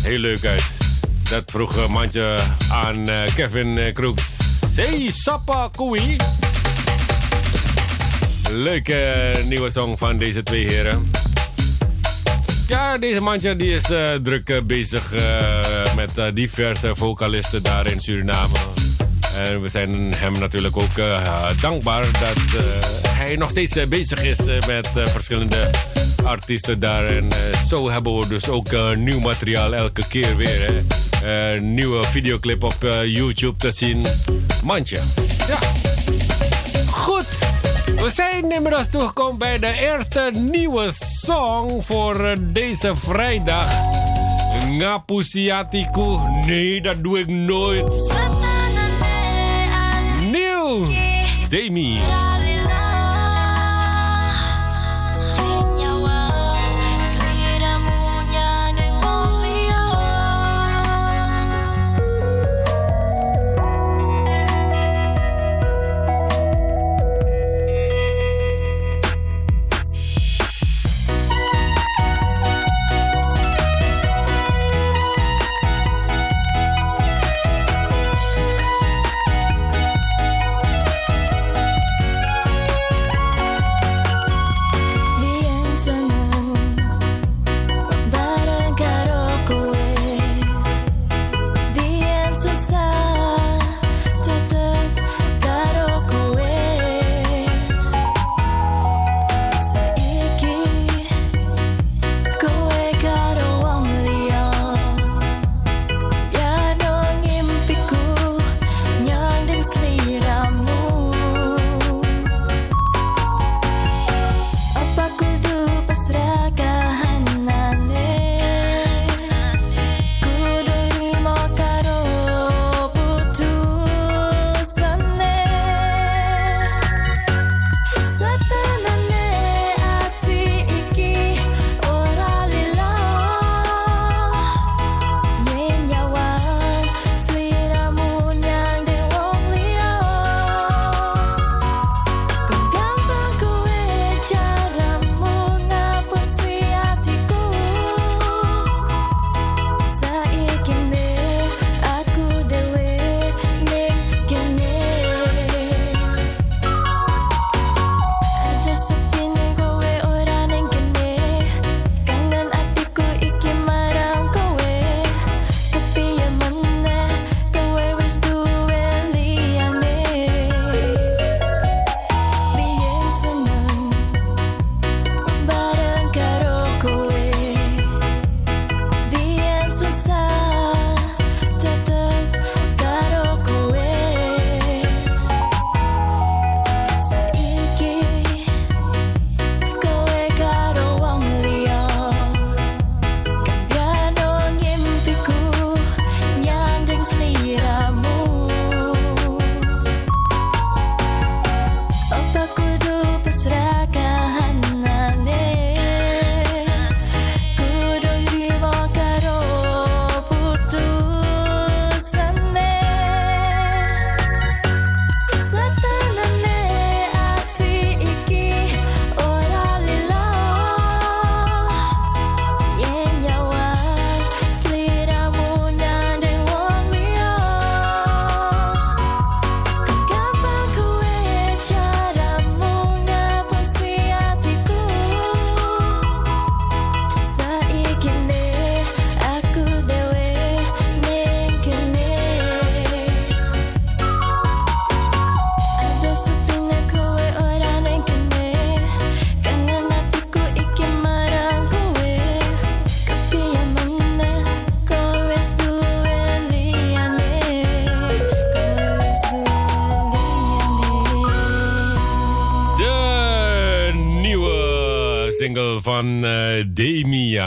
[SPEAKER 2] heel leuk uit. Dat vroeg een mandje aan eh, Kevin eh, Kroeks. Hey, Sappa Koei. Leuke nieuwe song van deze twee heren. Ja, deze mandje die is druk bezig met diverse vocalisten daar in Suriname. En we zijn hem natuurlijk ook dankbaar dat hij nog steeds eh, bezig is eh, met eh, verschillende artiesten daar. En zo hebben we dus ook nieuw materiaal elke keer weer. Hè. Eh, nieuwe videoclip op YouTube te zien. Mandje. Ja. Goed. We zijn inmiddels toegekomen bij de eerste nieuwe song voor deze vrijdag. Ngapusiatiku. Nee, dat doe ik nooit. Nieuw. Demi.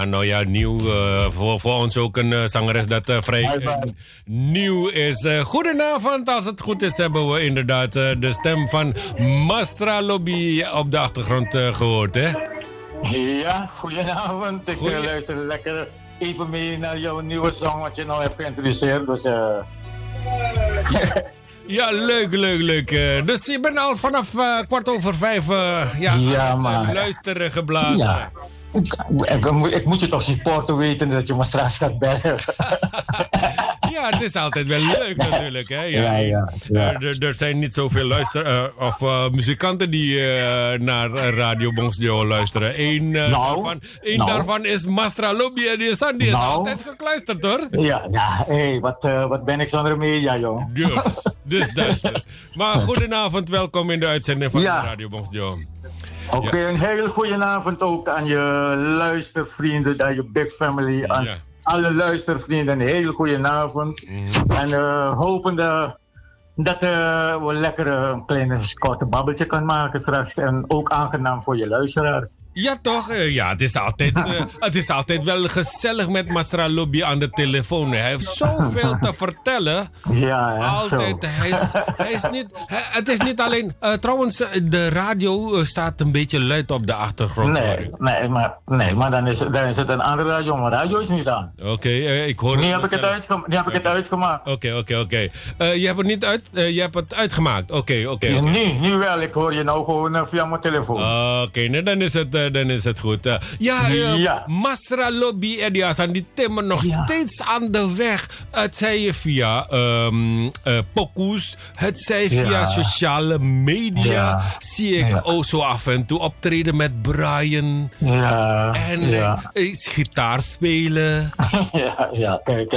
[SPEAKER 2] Ja, nou ja, nieuw. eh, voor, voor ons ook een eh, zangeres dat eh, vrij nieuw is. Goedenavond, als het goed is hebben we inderdaad de stem van Mastra Lobby op de achtergrond eh, gehoord, hè?
[SPEAKER 8] Ja, goedenavond. Ik luister lekker even mee naar jouw nieuwe song wat je nou hebt geïntroduceerd. Dus
[SPEAKER 2] Ja, leuk, leuk, leuk. Dus je bent al vanaf kwart over vijf ja,
[SPEAKER 8] Ja,
[SPEAKER 2] aan het,
[SPEAKER 8] maar-
[SPEAKER 2] luisteren geblazen.
[SPEAKER 8] ja. Ik, ik, moet- ik moet je toch supporten weten dat je me straks gaat bellen.
[SPEAKER 2] Ja, het is altijd wel leuk natuurlijk. Hè?
[SPEAKER 8] Ja, ja, ja.
[SPEAKER 2] Er, er- er zijn niet zoveel luister, eh, of, eh, muzikanten die eh, naar Radio Bonsdio luisteren. Eén,
[SPEAKER 8] Nou,
[SPEAKER 2] daarvan, één
[SPEAKER 8] nou.
[SPEAKER 2] daarvan is Mastra Lobby en die is, die is
[SPEAKER 8] Nou.
[SPEAKER 2] altijd gekluisterd hoor.
[SPEAKER 8] ja, ja hey, wat, wat ben ik zonder media, joh.
[SPEAKER 2] Dus, dus dat. Maar goedenavond, welkom in de uitzending van Radio Bonsdio.
[SPEAKER 8] Oké, een hele goede avond ook aan je luistervrienden, aan je big family, aan
[SPEAKER 2] Ja.
[SPEAKER 8] alle luistervrienden. Een hele goede avond.
[SPEAKER 2] Mhm.
[SPEAKER 8] En eh hopende dat eh, we lekker eh, een kleine korte babbeltje kan maken straks. En ook aangenaam voor je luisteraars.
[SPEAKER 2] Ja, toch? Eh, ja, het is, altijd, het is altijd wel gezellig met Mastra Lobby aan de telefoon. Hij heeft zoveel te vertellen.
[SPEAKER 8] Ja, ja,
[SPEAKER 2] Altijd.
[SPEAKER 8] zo.
[SPEAKER 2] Hij is, hij is niet, hij- het is niet alleen. trouwens, de radio staat een beetje luid op de achtergrond.
[SPEAKER 8] Nee, nee, maar, nee, maar dan, is, dan is het een andere radio, maar radio is niet aan.
[SPEAKER 2] Oké, ik hoor
[SPEAKER 8] Nu
[SPEAKER 2] het
[SPEAKER 8] heb ik het, uitgema- nu heb ik het uitgemaakt.
[SPEAKER 2] Oké, oké, oké. Je hebt het niet uit, eh, je hebt het uitgemaakt. Oké, oké. Oké.
[SPEAKER 8] Nu, nu wel, ik hoor je nou gewoon eh, via mijn telefoon.
[SPEAKER 2] Oké, nee, dan, is het, eh, dan is het goed. Ja,
[SPEAKER 8] Ja.
[SPEAKER 2] Masra Lobby Ediasan, die timmer nog
[SPEAKER 8] Ja.
[SPEAKER 2] steeds aan de weg. Het zij je via pokoes, het zij via
[SPEAKER 8] Ja.
[SPEAKER 2] sociale media. Zie ik ook zo af en toe optreden met Brian.
[SPEAKER 8] Ja,
[SPEAKER 2] En gitaar spelen.
[SPEAKER 8] ja, ja, kijk.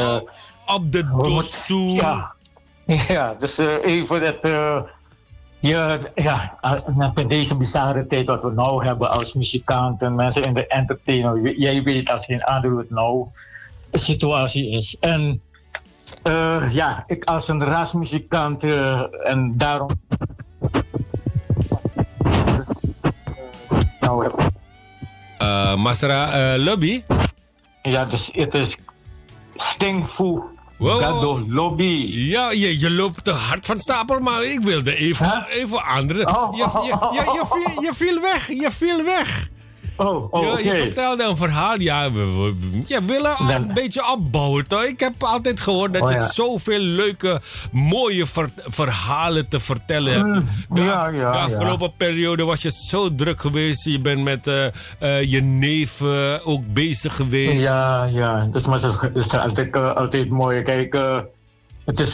[SPEAKER 2] Op de dostoel.
[SPEAKER 8] Ja, ja dus eh, even dat. eh ja, ja, eh, net in deze bizarre tijd wat we nou hebben als muzikanten, mensen in de entertainment. Jij weet als geen ander het nou de situatie is. En ja, ik als een rasmuzikant en daarom. nou, heb-
[SPEAKER 2] Eh, Masra Lobby.
[SPEAKER 8] ja, dus het is Stingfu
[SPEAKER 2] Wow.
[SPEAKER 8] Gado Lobby.
[SPEAKER 2] Ja, je, je loopt te hard van stapel, maar ik wilde even, even andere.
[SPEAKER 8] Oh,
[SPEAKER 2] je, je, je, je, viel, je viel weg, je viel weg.
[SPEAKER 8] Oh, oh.
[SPEAKER 2] Je vertelde een verhaal. Ja, we, we- je willen een beetje opbouwen, toch? Ik heb altijd gehoord dat
[SPEAKER 8] Oh,
[SPEAKER 2] je
[SPEAKER 8] ja.
[SPEAKER 2] zoveel leuke, mooie ver- verhalen te vertellen hebt.
[SPEAKER 8] Mm,
[SPEAKER 2] de,
[SPEAKER 8] ja,
[SPEAKER 2] de afgelopen periode was je zo druk geweest. Je bent met eh, eh, je neef ook bezig geweest.
[SPEAKER 8] Ja, ja. Dus, maar het is altijd, eh, altijd mooi. Kijk, het, is,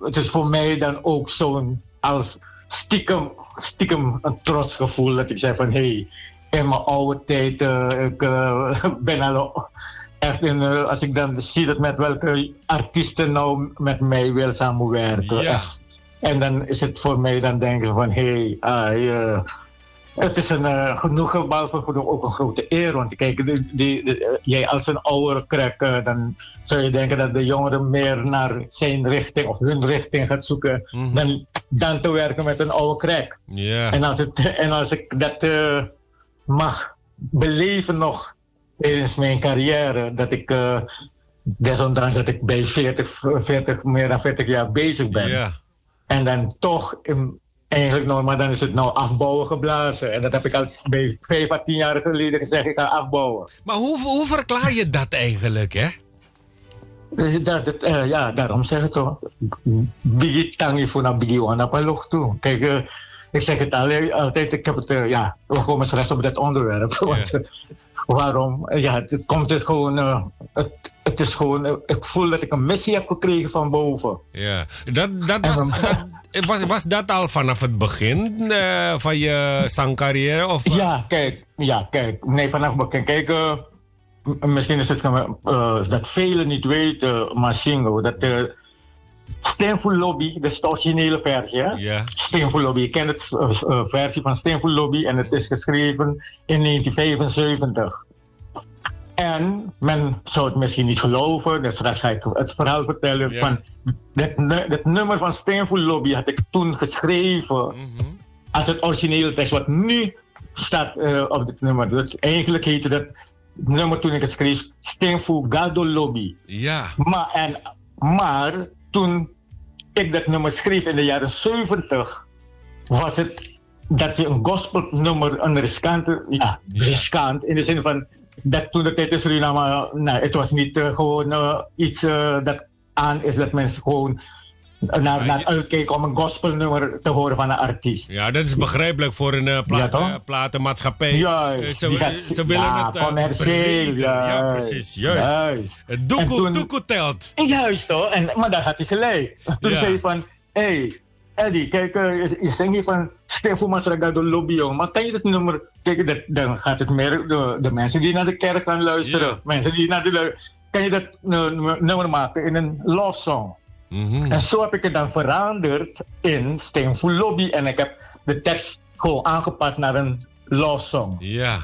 [SPEAKER 8] het is voor mij dan ook zo'n als stiekem, stiekem een trots gevoel dat ik zeg van hé, hey, in mijn oude tijd, eh, ik eh, ben al echt in, eh, als ik dan zie dat met welke artiesten nou met mij wil samenwerken.
[SPEAKER 2] Ja.
[SPEAKER 8] En dan is het voor mij, dan denken ze van hé, hey, ah, het is een uh, genoegen, behalve genoeg ook een grote eer. Want kijk, die, die, die, jij als een oudere krek, dan zou je denken dat de jongeren meer naar zijn richting of hun richting gaat zoeken.
[SPEAKER 2] Mhm.
[SPEAKER 8] dan, dan te werken met een oude krek. En, als het, en als ik dat mag beleven nog tijdens mijn carrière, dat ik, eh, desondanks dat ik bij 40, 40, meer dan 40 jaar bezig ben.
[SPEAKER 2] ja.
[SPEAKER 8] En dan toch, in- eigenlijk nog, maar dan is het nou afbouwen geblazen. En dat heb ik al bij 5 à 10 jaar geleden gezegd, ik ga afbouwen.
[SPEAKER 2] Maar hoe, hoe verklaar je dat eigenlijk, hè?
[SPEAKER 8] Dat, dat, eh, ja, daarom zeg ik toch, bigi tangi voor naar bigi wana toe. Kijk, eh, ik zeg het al- altijd, ik heb het, eh, ja, we komen straks op dat onderwerp. Want, eh, waarom? Eh, Ja, het, het komt dus gewoon, eh, het, het is gewoon, eh, ik voel dat ik een missie heb gekregen van boven.
[SPEAKER 2] Ja, dat, dat was, dat, was, was dat al vanaf het begin eh, van je zangcarrière? Of, eh?
[SPEAKER 8] Ja, kijk, ja, kijk. Nee, vanaf begin. Kijk, eh, misschien is het eh, dat velen niet weten, maar Shingo, dat de Steenful Lobby, dat is de originele versie, hè? Lobby, je kent het eh, eh, versie van Steenful Lobby en het is geschreven in 1975. En men zou het misschien niet geloven, dus straks ga ik het verhaal vertellen.
[SPEAKER 2] Ja.
[SPEAKER 8] Van, dat, nu- dat nummer van Steenful Lobby had ik toen geschreven
[SPEAKER 2] Mhm.
[SPEAKER 8] als het originele tekst, wat nu staat eh, op dit nummer. Dus eigenlijk heette dat nummer toen ik het schreef Steenvoel Gado Lobby.
[SPEAKER 2] Ja.
[SPEAKER 8] Maar, en, maar toen ik dat nummer schreef in de jaren 70, was het dat je een gospelnummer, een riskante, ja, riskant, in de zin van dat toen de tijd in Suriname, nou, het was niet eh, gewoon eh, iets eh, dat aan is dat mensen gewoon naar, naar uitkijken om een gospelnummer te horen van een artiest.
[SPEAKER 2] Ja, dat is begrijpelijk voor een uh, plaat,
[SPEAKER 8] Ja,
[SPEAKER 2] uh, platenmaatschappij.
[SPEAKER 8] Juist,
[SPEAKER 2] Eh, ze,
[SPEAKER 8] gaat-
[SPEAKER 2] willen
[SPEAKER 8] ja,
[SPEAKER 2] het
[SPEAKER 8] commercieel,
[SPEAKER 2] Ja, precies. Juist.
[SPEAKER 8] juist.
[SPEAKER 2] Doekoe, telt.
[SPEAKER 8] Juist hoor, en, maar daar had hij gelijk. Toen
[SPEAKER 2] Ja.
[SPEAKER 8] zei hij van, hé, hey, Eddie, kijk, eh, je, je zingt hier van Stefan Masraga de lobby, jongen. Maar kan je dat nummer, kijk, dat, dan gaat het meer de, de mensen die naar de kerk gaan luisteren. Mensen die naar de, kan je dat eh, nummer maken in een love song.
[SPEAKER 2] Mhm.
[SPEAKER 8] En zo heb ik het dan veranderd in Steenvoel Lobby. En ik heb de tekst gewoon aangepast naar een love song.
[SPEAKER 2] Ja.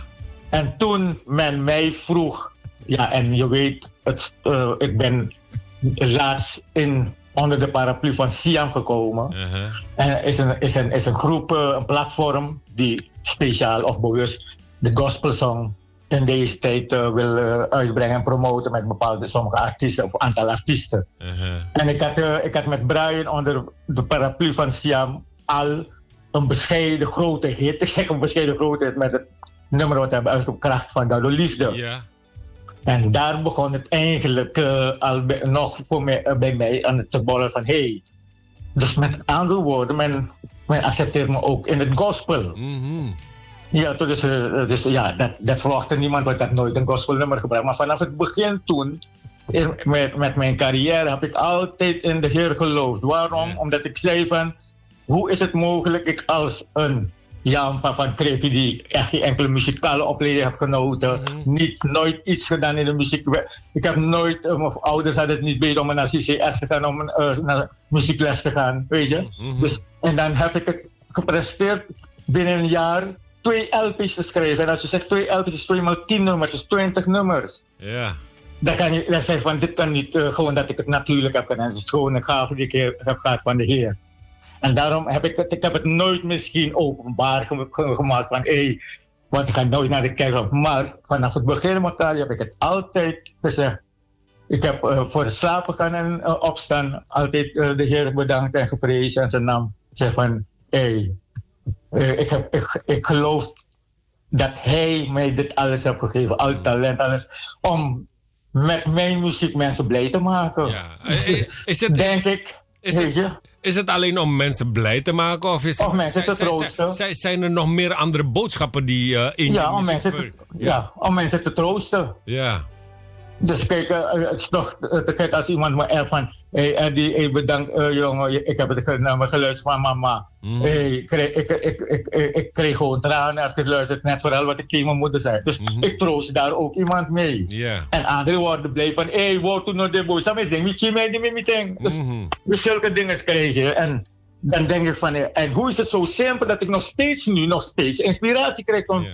[SPEAKER 8] En toen men mij vroeg, ja, en je weet, het, eh, ik ben laatst in, onder de paraplu van Siam gekomen.
[SPEAKER 2] Uh-huh.
[SPEAKER 8] En is een, is een, is een groep, eh, een platform die speciaal of bewust de gospelsong in deze tijd eh, wil eh, uitbrengen en promoten met bepaalde sommige artiesten of aantal artiesten.
[SPEAKER 2] Uh-huh.
[SPEAKER 8] En ik had, eh, ik had met Brian onder de paraplu van Siam al een bescheiden grote hit. Ik zeg een bescheiden grote hit met het nummer wat we hebben uitgebracht Kracht van Dado Liefde. En daar begon het eigenlijk al bij- nog voor mij, bij mij aan het te bollen van hey. Dus met andere woorden, men, men accepteert me ook in het gospel.
[SPEAKER 2] Mhm.
[SPEAKER 8] Ja, toen is, eh, dus ja, dat, dat verwachtte niemand, want ik had nooit een gospelnummer gebruikt. Maar vanaf het begin toen, met, met mijn carrière, heb ik altijd in de Heer geloofd. Waarom? Omdat ik zei van, hoe is het mogelijk ik als een Jan van Krepi, die echt geen enkele muzikale opleiding heb genoten, niet, nooit iets gedaan in de muziek. Ik heb nooit, eh, mijn ouders hadden het niet beter om naar CCS te gaan, om eh, naar muziekles te gaan, weet je. dus, en dan heb ik het gepresteerd binnen een jaar twee LP's te schrijven. En als je zegt twee LP's is twee maal tien nummers, is 20 nummers.
[SPEAKER 2] Ja.
[SPEAKER 8] Dan kan je dan zeg je van dit kan niet eh, gewoon dat ik het natuurlijk heb gedaan. Het is gewoon een gave die ik heb gehad van de Heer. En daarom heb ik het, ik heb het nooit misschien openbaar ge- ge- gemaakt van hé, hey, want ik ga nooit naar de kerk. Maar vanaf het begin carrière heb ik het altijd gezegd. Ik heb eh, voor het slapen gaan en eh, opstaan altijd de Heer bedankt en geprezen en zijn naam. Zeg van hé, hey, ik, heb, ik, ik geloof dat hij mij dit alles heeft gegeven, al talent, alles, om met mijn muziek mensen blij te maken.
[SPEAKER 2] Ja. Is het,
[SPEAKER 8] Denk ik.
[SPEAKER 2] is, het,
[SPEAKER 8] je?
[SPEAKER 2] is het alleen om mensen blij te maken? Of, is
[SPEAKER 8] Of mensen te troosten.
[SPEAKER 2] Zijn, er nog meer andere boodschappen die eh, in je
[SPEAKER 8] Ja, om
[SPEAKER 2] muziek
[SPEAKER 8] mensen, te, ja, om mensen te troosten.
[SPEAKER 2] Ja.
[SPEAKER 8] Dus kijk, eh, het is nog eh, te gek als iemand me appt van... Hé hey, Eddie, hey, bedankt eh, jongen, ik heb het geluisterd van mama.
[SPEAKER 2] Mm.
[SPEAKER 8] Hey, ik, kreeg, ik, ik, ik, kreeg gewoon tranen als ik het luisterde, net vooral wat ik tegen mijn moeder zei. Dus ik troost daar ook iemand mee.
[SPEAKER 2] Ja.
[SPEAKER 8] En anderen worden blij van, hé, hey, toen nog de boos, dat ding, je mij, die meeting. Dus, dus zulke dingen krijg je. En dan denk ik van, eh, en hoe is het zo simpel dat ik nog steeds nu, nog steeds inspiratie krijg om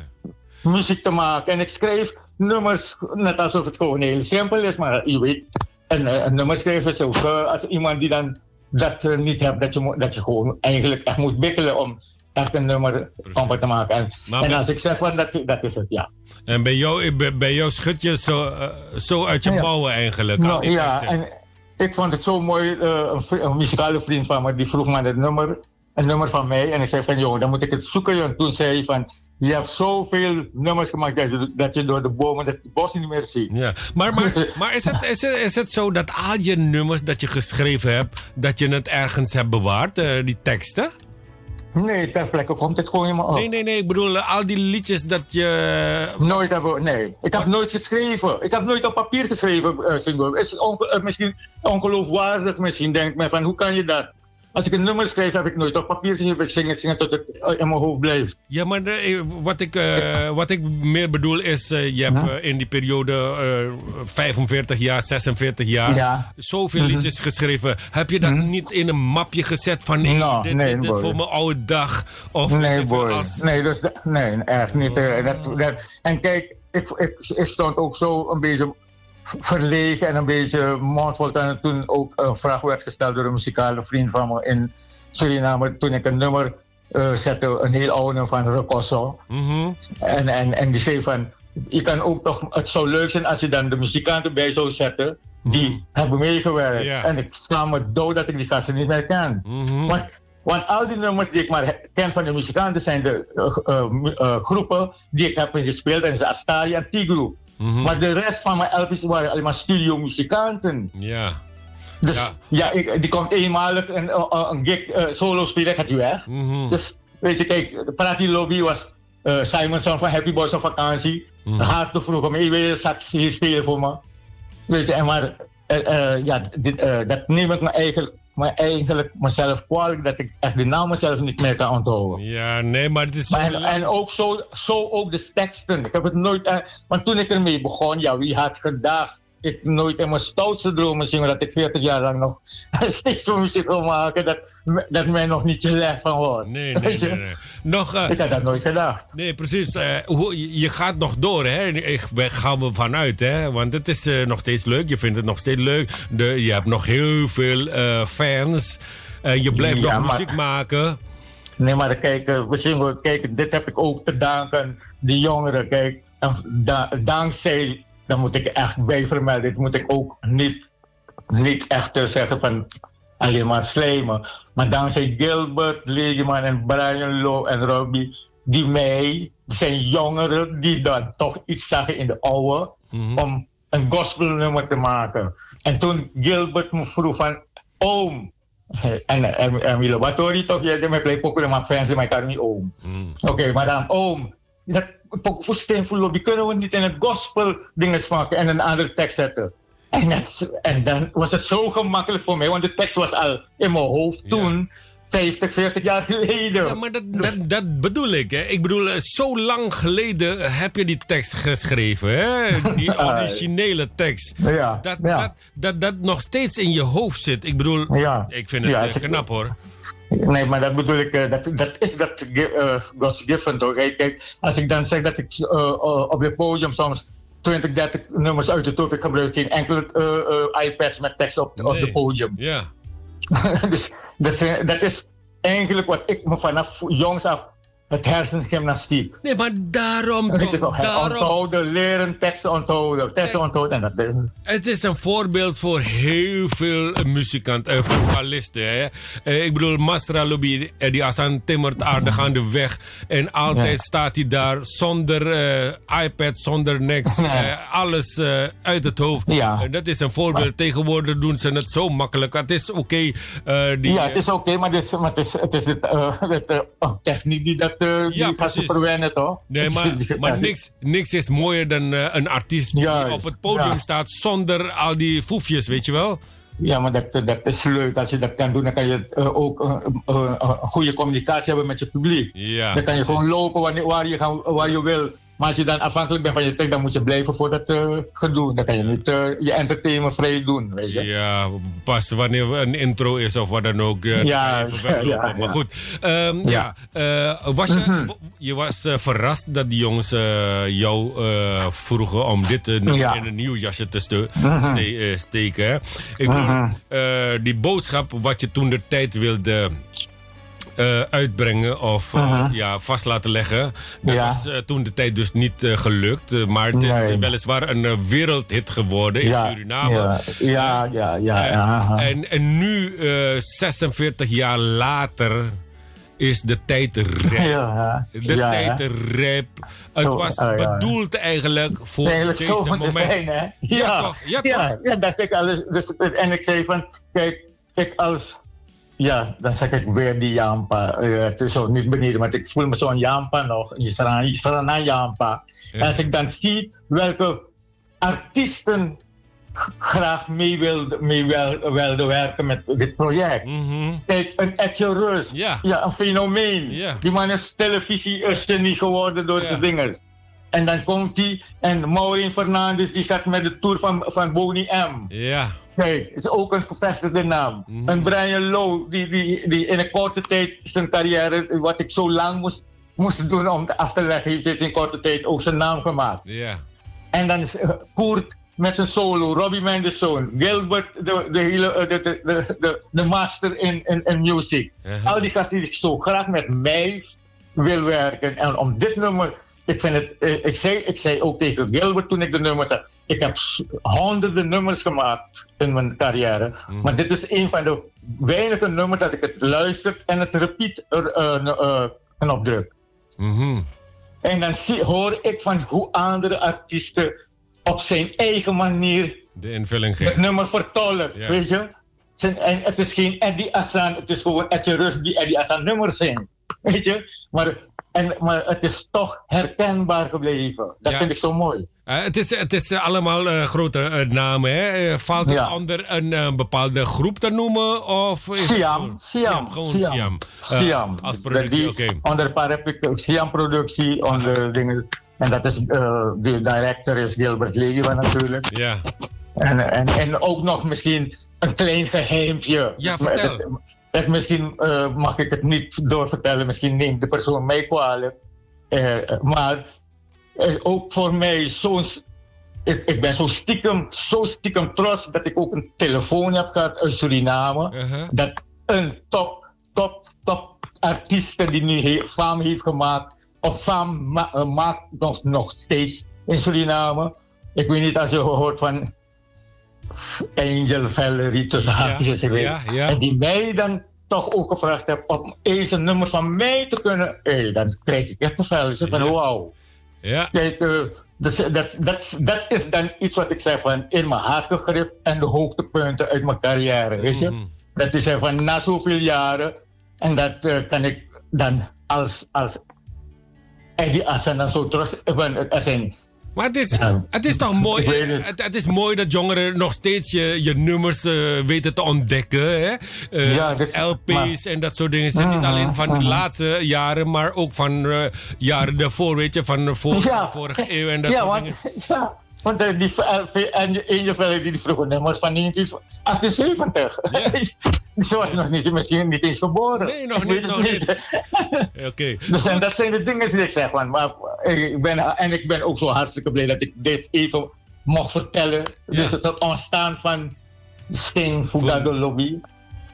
[SPEAKER 8] muziek te maken. En ik schrijf nummers, net alsof het gewoon heel simpel is, maar je weet, een, eh, een nummer schrijven is ook eh, als iemand die dan dat eh, niet hebt, dat je, moet- dat je gewoon eigenlijk echt moet bikkelen om echt een nummer compleet te maken. En, en
[SPEAKER 2] bij-
[SPEAKER 8] als ik zeg van dat, dat is het, ja.
[SPEAKER 2] En bij jou, bij, bij jou schud je zo, eh, zo uit je
[SPEAKER 8] Ja.
[SPEAKER 2] mouwen eigenlijk. al
[SPEAKER 8] Nou,
[SPEAKER 2] die
[SPEAKER 8] ja, en ik vond het zo mooi. eh, een, een muzikale vriend van me die vroeg me het nummer, een nummer van mij. En ik zei van, jongen, dan moet ik het zoeken. joh. En toen zei hij van, je hebt zoveel nummers gemaakt dat je, dat je door de bomen het bos niet meer ziet.
[SPEAKER 2] Ja, maar, maar, maar is, het, is, het, is het zo dat al je nummers dat je geschreven hebt, dat je het ergens hebt bewaard, eh, die teksten?
[SPEAKER 8] Nee, ter plekke komt het gewoon helemaal op.
[SPEAKER 2] Nee, nee, nee, ik bedoel eh, al die liedjes dat je...
[SPEAKER 8] Nooit hebben, nee. Ik heb nooit geschreven. Ik heb nooit op papier geschreven, uh, Singo. Is eh, misschien ongeloofwaardig, misschien denkt men van, hoe kan je dat? Als ik een nummer schrijf, heb ik nooit op papier geschreven. Ik zing het, zing het tot het eh, in mijn hoofd blijft.
[SPEAKER 2] Ja, maar de- wat, ik, eh, wat ik meer bedoel is, eh, je hebt eh, in die periode eh 45 jaar, 46 jaar,
[SPEAKER 8] Ja.
[SPEAKER 2] zoveel
[SPEAKER 8] Mhm.
[SPEAKER 2] liedjes geschreven. Heb je dat niet in een mapje gezet van, nee,
[SPEAKER 8] Nou,
[SPEAKER 2] dit,
[SPEAKER 8] nee,
[SPEAKER 2] dit, voor mijn oude dag? Of
[SPEAKER 8] nee, boy.
[SPEAKER 2] als-
[SPEAKER 8] Nee, dus, nee, echt niet. eh, dat, dat, en kijk, ik, ik, ik stond ook zo een beetje verlegen en een beetje mondvol toen, toen ook een vraag werd gesteld door een muzikale vriend van me in Suriname. Toen ik een nummer eh, zette een heel oude van Recosso.
[SPEAKER 2] Mhm.
[SPEAKER 8] En, en, en die zei van, je kan ook toch, het zou leuk zijn als je dan de muzikanten bij zou zetten die hebben meegewerkt. En ik schaam me dood dat ik die gasten niet meer ken.
[SPEAKER 2] Mhm.
[SPEAKER 8] Want, want al die nummers die ik maar ken van de muzikanten zijn de eh, eh, groepen die ik heb gespeeld. En dat is Astari en
[SPEAKER 2] Mhm.
[SPEAKER 8] Maar de rest van mijn LP's waren alleen maar studiomuzikanten.
[SPEAKER 2] Ja.
[SPEAKER 8] Dus
[SPEAKER 2] Ja.
[SPEAKER 8] ja, ik, die komt eenmalig een, eh, eh, een gig eh, solo spelen, gaat hij weg.
[SPEAKER 2] Mhm.
[SPEAKER 8] Dus weet je, kijk, de Party Lobby was eh Simonson van Happy Boys op vakantie. Mm. Gaat te vroeg om, je wil je sax hier spelen voor me. Weet je, en maar ja, dit, dat neem ik me eigenlijk, me eigenlijk mezelf kwalijk dat ik echt de naam mezelf niet meer kan onthouden.
[SPEAKER 2] Ja, nee, maar het is
[SPEAKER 8] Maar en ook zo, zo ook de teksten. Ik heb het nooit. eh, want toen ik ermee begon, ja, wie had gedacht? Ik nooit in mijn stoutste dromen zingen dat ik 40 jaar lang nog steeds zo muziek wil maken. Dat, dat men nog niet slecht van wordt.
[SPEAKER 2] Nee, nee, nee. nee. Nog, eh,
[SPEAKER 8] Ik had dat nooit gedacht.
[SPEAKER 2] Nee, precies. eh, hoe- je- gaat nog door, hè? Ik we gaan we vanuit, hè? Want het is eh, nog steeds leuk. Je vindt het nog steeds leuk. De, je hebt nog heel veel fans. Je blijft
[SPEAKER 8] Ja,
[SPEAKER 2] nog
[SPEAKER 8] maar-
[SPEAKER 2] muziek maken.
[SPEAKER 8] Nee, maar kijk, we kijk, dit heb ik ook te danken, die jongeren. Kijk, en da- dankzij, dan moet ik echt bij vermelden, dit moet ik ook niet, niet echt zeggen van alleen maar slijmen. Maar dankzij Gilbert, Legeman en Brian Lowe en Robbie, die mij, die zijn jongeren die dan toch iets zagen in de oude, om een gospelnummer te maken. En toen Gilbert me vroeg van, oom, en, en, en Milo, wat hoor je toch? Je mij play pokoe maar fans, maar ik kan niet oom. Oké, maar dan oom. Dat voor Steenvoel, die kunnen we niet in het gospel dingen maken en een andere tekst zetten. En, het, en dan was het zo gemakkelijk voor mij, want de tekst was al in mijn hoofd toen, 50, 40 jaar geleden.
[SPEAKER 2] Ja, maar dat, dat, dat bedoel ik, hè? Ik bedoel, eh, zo lang geleden heb je die tekst geschreven, hè? Die originele tekst.
[SPEAKER 8] Ja,
[SPEAKER 2] Dat,
[SPEAKER 8] ja.
[SPEAKER 2] dat, dat dat nog steeds in je hoofd zit. Ik bedoel,
[SPEAKER 8] Ja.
[SPEAKER 2] ik vind het eh, knap, hoor.
[SPEAKER 8] Nee, maar dat bedoel ik, eh, dat, dat is dat eh, God's given toch? Kijk, als ik dan zeg dat ik eh, op het podium soms 20, 30 nummers uit het hoofd, ik gebruik geen enkele eh, iPads met tekst op, op
[SPEAKER 2] Nee.
[SPEAKER 8] het podium.
[SPEAKER 2] Ja.
[SPEAKER 8] dus dat, zijn- dat is eigenlijk wat ik me vanaf jongs af, het hersengymnastiek.
[SPEAKER 2] Nee, maar daarom toch,
[SPEAKER 8] toch, hè,
[SPEAKER 2] daarom...
[SPEAKER 8] onthouden, leren, teksten onthouden, teksten onthouden. En dat is,
[SPEAKER 2] Het is een voorbeeld voor heel veel muzikanten, eh, vocalisten. Hè? Eh, ik bedoel, Mastra Lobby, die Asan timmert aardig aan de weg. En altijd
[SPEAKER 8] Ja.
[SPEAKER 2] staat hij daar zonder eh, iPad, zonder niks.
[SPEAKER 8] Nee.
[SPEAKER 2] eh, alles uit het hoofd.
[SPEAKER 8] Ja.
[SPEAKER 2] Dat is een voorbeeld. Tegenwoordig doen ze het zo makkelijk. Het is oké. die-
[SPEAKER 8] ja, het is oké, maar, het is, maar het is, het is oh, techniek die dat eh, die
[SPEAKER 2] Ja,
[SPEAKER 8] gaat verwennen, toch?
[SPEAKER 2] Nee, maar, maar niks, niks is mooier dan eh, een artiest die
[SPEAKER 8] Juist,
[SPEAKER 2] op het podium
[SPEAKER 8] ja.
[SPEAKER 2] staat zonder al die foefjes, weet je wel?
[SPEAKER 8] Ja, maar dat, dat is leuk. Als je dat kan doen, dan kan je eh, ook eh, een goede communicatie hebben met je publiek.
[SPEAKER 2] Ja,
[SPEAKER 8] dan kan je
[SPEAKER 2] precies.
[SPEAKER 8] gewoon lopen wanneer, waar, je gaan, waar je wil. Maar als je dan afhankelijk bent van je tijd, dan moet je blijven voor dat eh, gedoe. Dan kan je niet eh, je entertainment vrij doen, weet je.
[SPEAKER 2] Ja, pas wanneer een intro is of wat dan ook. eh,
[SPEAKER 8] Ja,
[SPEAKER 2] even weglopen.
[SPEAKER 8] ja, ja.
[SPEAKER 2] Maar goed, ehm, ja.
[SPEAKER 8] Ja.
[SPEAKER 2] was je, je was verrast dat die jongens jou vroegen om dit in een nieuw jasje te ste- ste- eh, steken. Hè? Ik bedoel, eh, die boodschap wat je toen de tijd wilde eh, uitbrengen of eh, ja, vast laten leggen. Dat
[SPEAKER 8] Ja.
[SPEAKER 2] was eh, toen de tijd dus niet gelukt. Maar het is
[SPEAKER 8] Nee.
[SPEAKER 2] weliswaar een wereldhit geworden in
[SPEAKER 8] ja,
[SPEAKER 2] Suriname.
[SPEAKER 8] ja, ja, ja, ja,
[SPEAKER 2] En-. En, nu, eh 46 jaar later, is de tijd rijp.
[SPEAKER 8] Ja,
[SPEAKER 2] De
[SPEAKER 8] ja,
[SPEAKER 2] tijd
[SPEAKER 8] hè.
[SPEAKER 2] rijp. Het
[SPEAKER 8] Zo,
[SPEAKER 2] was
[SPEAKER 8] ja.
[SPEAKER 2] bedoeld eigenlijk voor
[SPEAKER 8] Eigenlijk
[SPEAKER 2] deze
[SPEAKER 8] zo
[SPEAKER 2] moment.
[SPEAKER 8] zijn, hè?
[SPEAKER 2] Ja, toch? Ja,
[SPEAKER 8] ja, dacht ik alles. Dus, en ik zei van, kijk, kijk als... Ja, dan zeg ik weer die Jampa. Eh, het is zo niet beneden, want ik voel me zo'n Jampa nog. Je Sarana Jampa.
[SPEAKER 2] Ja.
[SPEAKER 8] En als ik dan zie welke artiesten graag mee wilden mee wel, wilden werken met dit project.
[SPEAKER 2] Mhm.
[SPEAKER 8] Kijk, een Etje Rus.
[SPEAKER 2] Ja.
[SPEAKER 8] een fenomeen. Die man is televisie-genie geworden door
[SPEAKER 2] Ja.
[SPEAKER 8] zijn dingen. En dan komt hij en Maureen Fernandes die gaat met de tour van, van Boney M.
[SPEAKER 2] Ja.
[SPEAKER 8] Kijk, is ook een gevestigde naam. En Brian Lowe, die, die, die in een korte tijd zijn carrière, wat ik zo lang moest, moest doen om af te leggen, heeft hij in korte tijd ook zijn naam gemaakt.
[SPEAKER 2] Ja.
[SPEAKER 8] En dan is eh, Koert met zijn solo, Robbie Mendelssohn, Gilbert, de, de, hele, eh, de, de, de, de, de master in, in, in music.
[SPEAKER 2] Uh-huh.
[SPEAKER 8] Al die gasten die zo graag met mij wil werken. En om dit nummer, ik vind het, eh, ik zei, ik zei ook tegen Gilbert toen ik de nummers had, ik heb honderden nummers gemaakt in mijn carrière.
[SPEAKER 2] Mhm.
[SPEAKER 8] Maar dit is een van de weinige nummers dat ik het luister en het repeat eh, eh, eh, knop druk.
[SPEAKER 2] Mhm.
[SPEAKER 8] En dan zie, hoor ik van hoe andere artiesten op zijn eigen manier
[SPEAKER 2] De invulling
[SPEAKER 8] het
[SPEAKER 2] geven.
[SPEAKER 8] nummer vertolkt,
[SPEAKER 2] Ja.
[SPEAKER 8] weet je. Zijn- En het is geen Eddie Assan, het is gewoon Etje Rus die Eddie Assan nummers zingt, weet je. Maar, en, maar het is toch herkenbaar gebleven. Dat
[SPEAKER 2] Ja.
[SPEAKER 8] vind ik zo mooi.
[SPEAKER 2] Eh, het is, het is allemaal eh, grote eh, namen. Hè? Valt het
[SPEAKER 8] Ja.
[SPEAKER 2] onder een bepaalde groep te noemen? Of is het
[SPEAKER 8] Siam,
[SPEAKER 2] gewoon-
[SPEAKER 8] Siam,
[SPEAKER 2] Gewoon Siam.
[SPEAKER 8] Siam.
[SPEAKER 2] als productie, oké.
[SPEAKER 8] Onder paraplu, Siam productie, onder dingen. En dat is, de director is Gilbert Leeuwen natuurlijk.
[SPEAKER 2] Ja.
[SPEAKER 8] En, en, en ook nog misschien een klein geheimpje.
[SPEAKER 2] Ja, vertel.
[SPEAKER 8] Dat- dat misschien eh, mag ik het niet doorvertellen, misschien neemt de persoon mij kwalijk. Eh, maar ook voor mij zo'n. Ik, ik ben zo stiekem, zo stiekem trots dat ik ook een telefoon heb gehad uit Suriname.
[SPEAKER 2] Uh-huh.
[SPEAKER 8] Dat een top, top, top artiest die nu he, faam heeft gemaakt, of faam ma- eh, maakt nog, nog steeds in Suriname. Ik weet niet als je hoort van Angel Valerie tussen haakjes. ik
[SPEAKER 2] ja, ja.
[SPEAKER 8] En die mij dan toch ook gevraagd heeft om eens een nummer van mij te kunnen. Hey, dan krijg ik echt een vel. Van
[SPEAKER 2] Ja.
[SPEAKER 8] wauw.
[SPEAKER 2] Ja.
[SPEAKER 8] Kijk, eh, dus dat, dat, dat is dan iets wat ik zeg van in mijn hart gegrift en de hoogtepunten uit mijn carrière. Weet je?
[SPEAKER 2] Mhm.
[SPEAKER 8] Dat is van na zoveel jaren en dat eh, kan ik dan als, als Eddie Assan dan zo trots. Ik ben,
[SPEAKER 2] Maar het is,
[SPEAKER 8] Ja.
[SPEAKER 2] het is toch mooi.
[SPEAKER 8] Weet het.
[SPEAKER 2] Het, het is mooi dat jongeren nog steeds je, je nummers eh, weten te ontdekken. Hè? Eh,
[SPEAKER 8] Ja, dat is-
[SPEAKER 2] LP's en dat soort dingen. zijn niet
[SPEAKER 8] Mhm,
[SPEAKER 2] alleen van de
[SPEAKER 8] mhm.
[SPEAKER 2] laatste jaren, maar ook van eh, jaren daarvoor, weet je, van de
[SPEAKER 8] Ja.
[SPEAKER 2] vorige eeuw en dat soort
[SPEAKER 8] want,
[SPEAKER 2] dingen.
[SPEAKER 8] ja, want eh, die Angel Valley die vroeger nummers van 1978. Ze was nog niet, misschien niet eens geboren.
[SPEAKER 2] Nee, nog niet, nog niet. Oké.
[SPEAKER 8] Dus en dat zijn de dingen die ik zeg. Man. Maar ik ben, en ik ben ook zo hartstikke blij dat ik dit even mocht vertellen. Dus het ontstaan van Sting Fugado Lobby.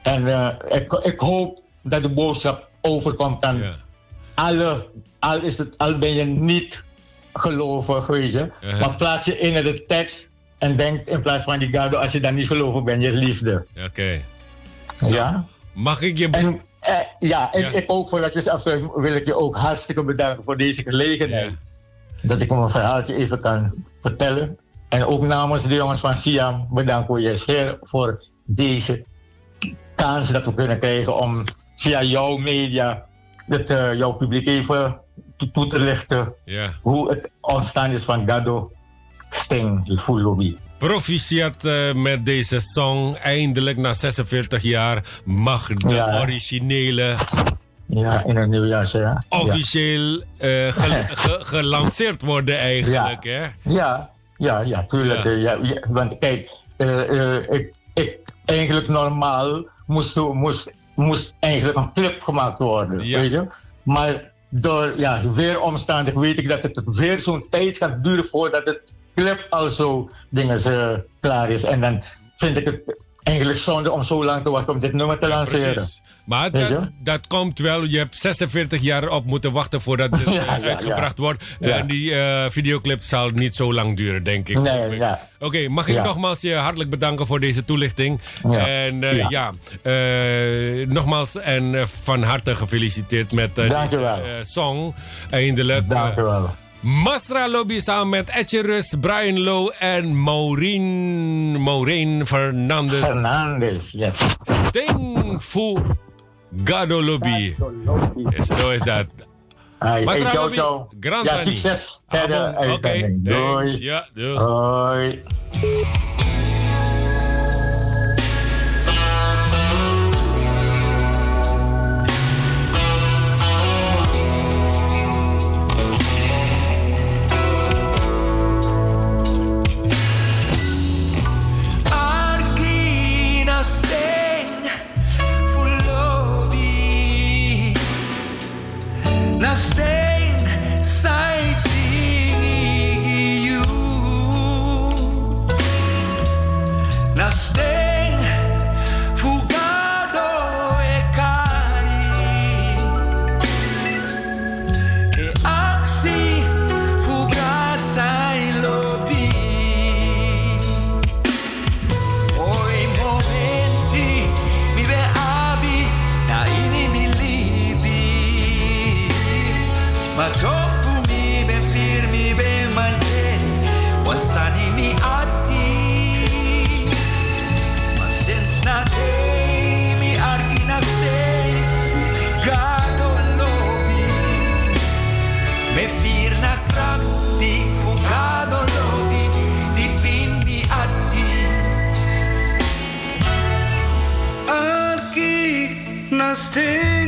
[SPEAKER 8] En eh, ik, ik hoop dat de boodschap overkomt aan alle, al, is het, al ben je niet gelovig, weet je.
[SPEAKER 2] Uh-huh.
[SPEAKER 8] Maar plaats je in de tekst en denk in plaats van die gado, als je dan niet gelovig bent, je liefde.
[SPEAKER 2] Oké.
[SPEAKER 8] Ja?
[SPEAKER 2] Mag ik je...
[SPEAKER 8] En, eh, ja, en
[SPEAKER 2] Ja.
[SPEAKER 8] ik ook voordat je afsluit, wil ik je ook hartstikke bedanken voor deze gelegenheid. Dat ik mijn verhaaltje even kan vertellen. En ook namens de jongens van Siam bedanken we je zeer voor deze kans dat we kunnen krijgen om via jouw media, het, eh, jouw publiek even toe, te lichten
[SPEAKER 2] Ja.
[SPEAKER 8] hoe het ontstaan is van Gado Sting, de Full Lobby.
[SPEAKER 2] Proficiat eh, met deze song. Eindelijk na 46 jaar mag de
[SPEAKER 8] Ja.
[SPEAKER 2] originele
[SPEAKER 8] Ja, in een nieuwjaar, ja.
[SPEAKER 2] officieel eh, ge- ge- gelanceerd worden eigenlijk. Hè?
[SPEAKER 8] Ja, ja, ja, tuurlijk.
[SPEAKER 2] Ja.
[SPEAKER 8] Ja. ja, want kijk, eh, ik, ik, eigenlijk normaal moest, moest, moest eigenlijk een clip gemaakt worden,
[SPEAKER 2] Ja.
[SPEAKER 8] weet je. Maar door ja, weeromstandigheden weet ik dat het weer zo'n tijd gaat duren voordat het clip al zo dingen eh, klaar is. En dan vind ik het eigenlijk zonde om zo lang te wachten om dit nummer te lanceren.
[SPEAKER 2] Precies. Maar dat, komt wel. Je hebt 46 jaar op moeten wachten voordat het
[SPEAKER 8] Ja,
[SPEAKER 2] eh,
[SPEAKER 8] ja, ja.
[SPEAKER 2] uitgebracht wordt.
[SPEAKER 8] Ja.
[SPEAKER 2] En die eh, videoclip zal niet zo lang duren, denk ik.
[SPEAKER 8] Nee,
[SPEAKER 2] Oké,
[SPEAKER 8] ja.
[SPEAKER 2] Mag ik
[SPEAKER 8] Ja.
[SPEAKER 2] nogmaals je hartelijk bedanken voor deze toelichting.
[SPEAKER 8] Ja.
[SPEAKER 2] En eh, ja,
[SPEAKER 8] Ja.
[SPEAKER 2] eh, nogmaals en eh, van harte gefeliciteerd met eh, deze eh, song. Eindelijk.
[SPEAKER 8] Dank je
[SPEAKER 2] eh,
[SPEAKER 8] wel.
[SPEAKER 2] Masra Lobby samen met Etje Rus, Brian Lowe en Maureen, Maureen Fernandez.
[SPEAKER 8] Fernandez, yes.
[SPEAKER 2] Sting Fu Gado Lobby. Zo is dat.
[SPEAKER 8] Hey,
[SPEAKER 2] Masra
[SPEAKER 8] hey, ciao,
[SPEAKER 2] Lobby,
[SPEAKER 8] ciao.
[SPEAKER 2] Grand
[SPEAKER 8] Ja, succes.
[SPEAKER 2] Ah, Oké, thanks.
[SPEAKER 8] Doei.
[SPEAKER 2] Ja, doei.
[SPEAKER 8] Hoi.
[SPEAKER 9] trusted.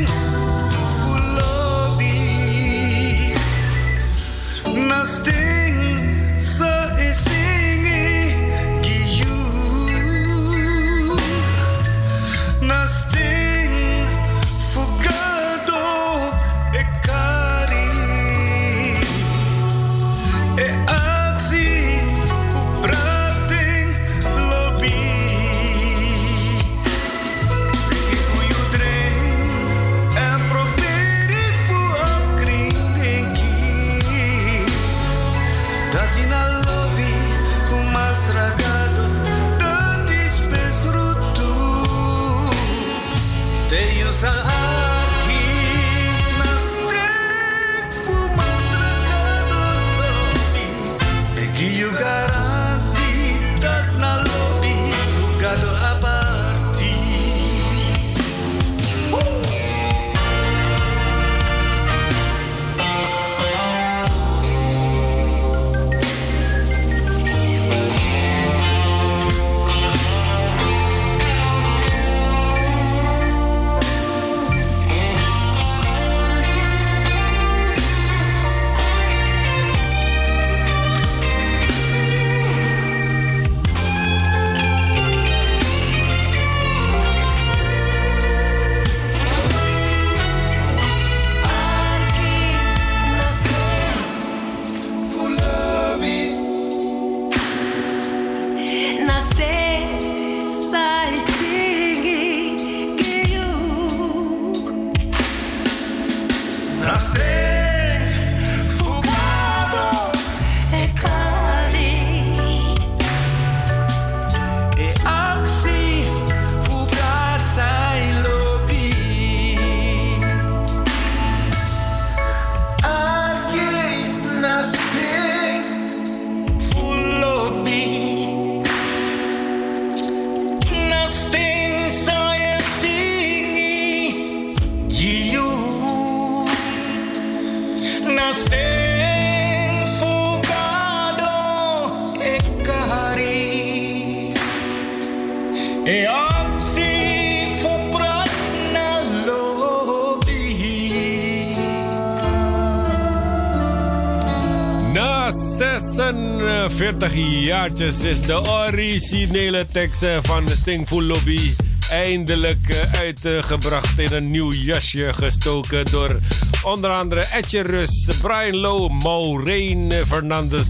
[SPEAKER 9] 46 jaartjes is de originele tekst eh, van de Stingful Lobby eindelijk eh, uitgebracht in een nieuw jasje gestoken door onder andere Etje Rus, Brian Lowe, Maureen Fernandes,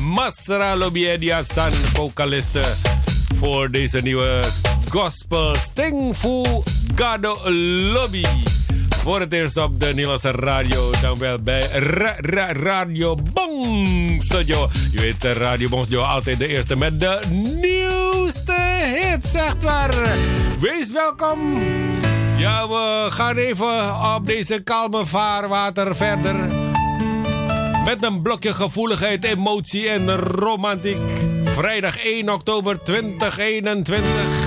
[SPEAKER 9] Masra Lobiedia San, vocaliste voor deze nieuwe gospel Stingful Gado Lobby. Voor het eerst op de Nederlandse radio, dan wel bij Ra- Ra- Radio Bong. Je weet, eh, Radio Bong Studio altijd de eerste met de nieuwste hits, echt waar. Wees welkom. Ja, we gaan even op deze kalme vaarwater verder. Met een blokje gevoeligheid, emotie en romantiek. Vrijdag 1 oktober 2021.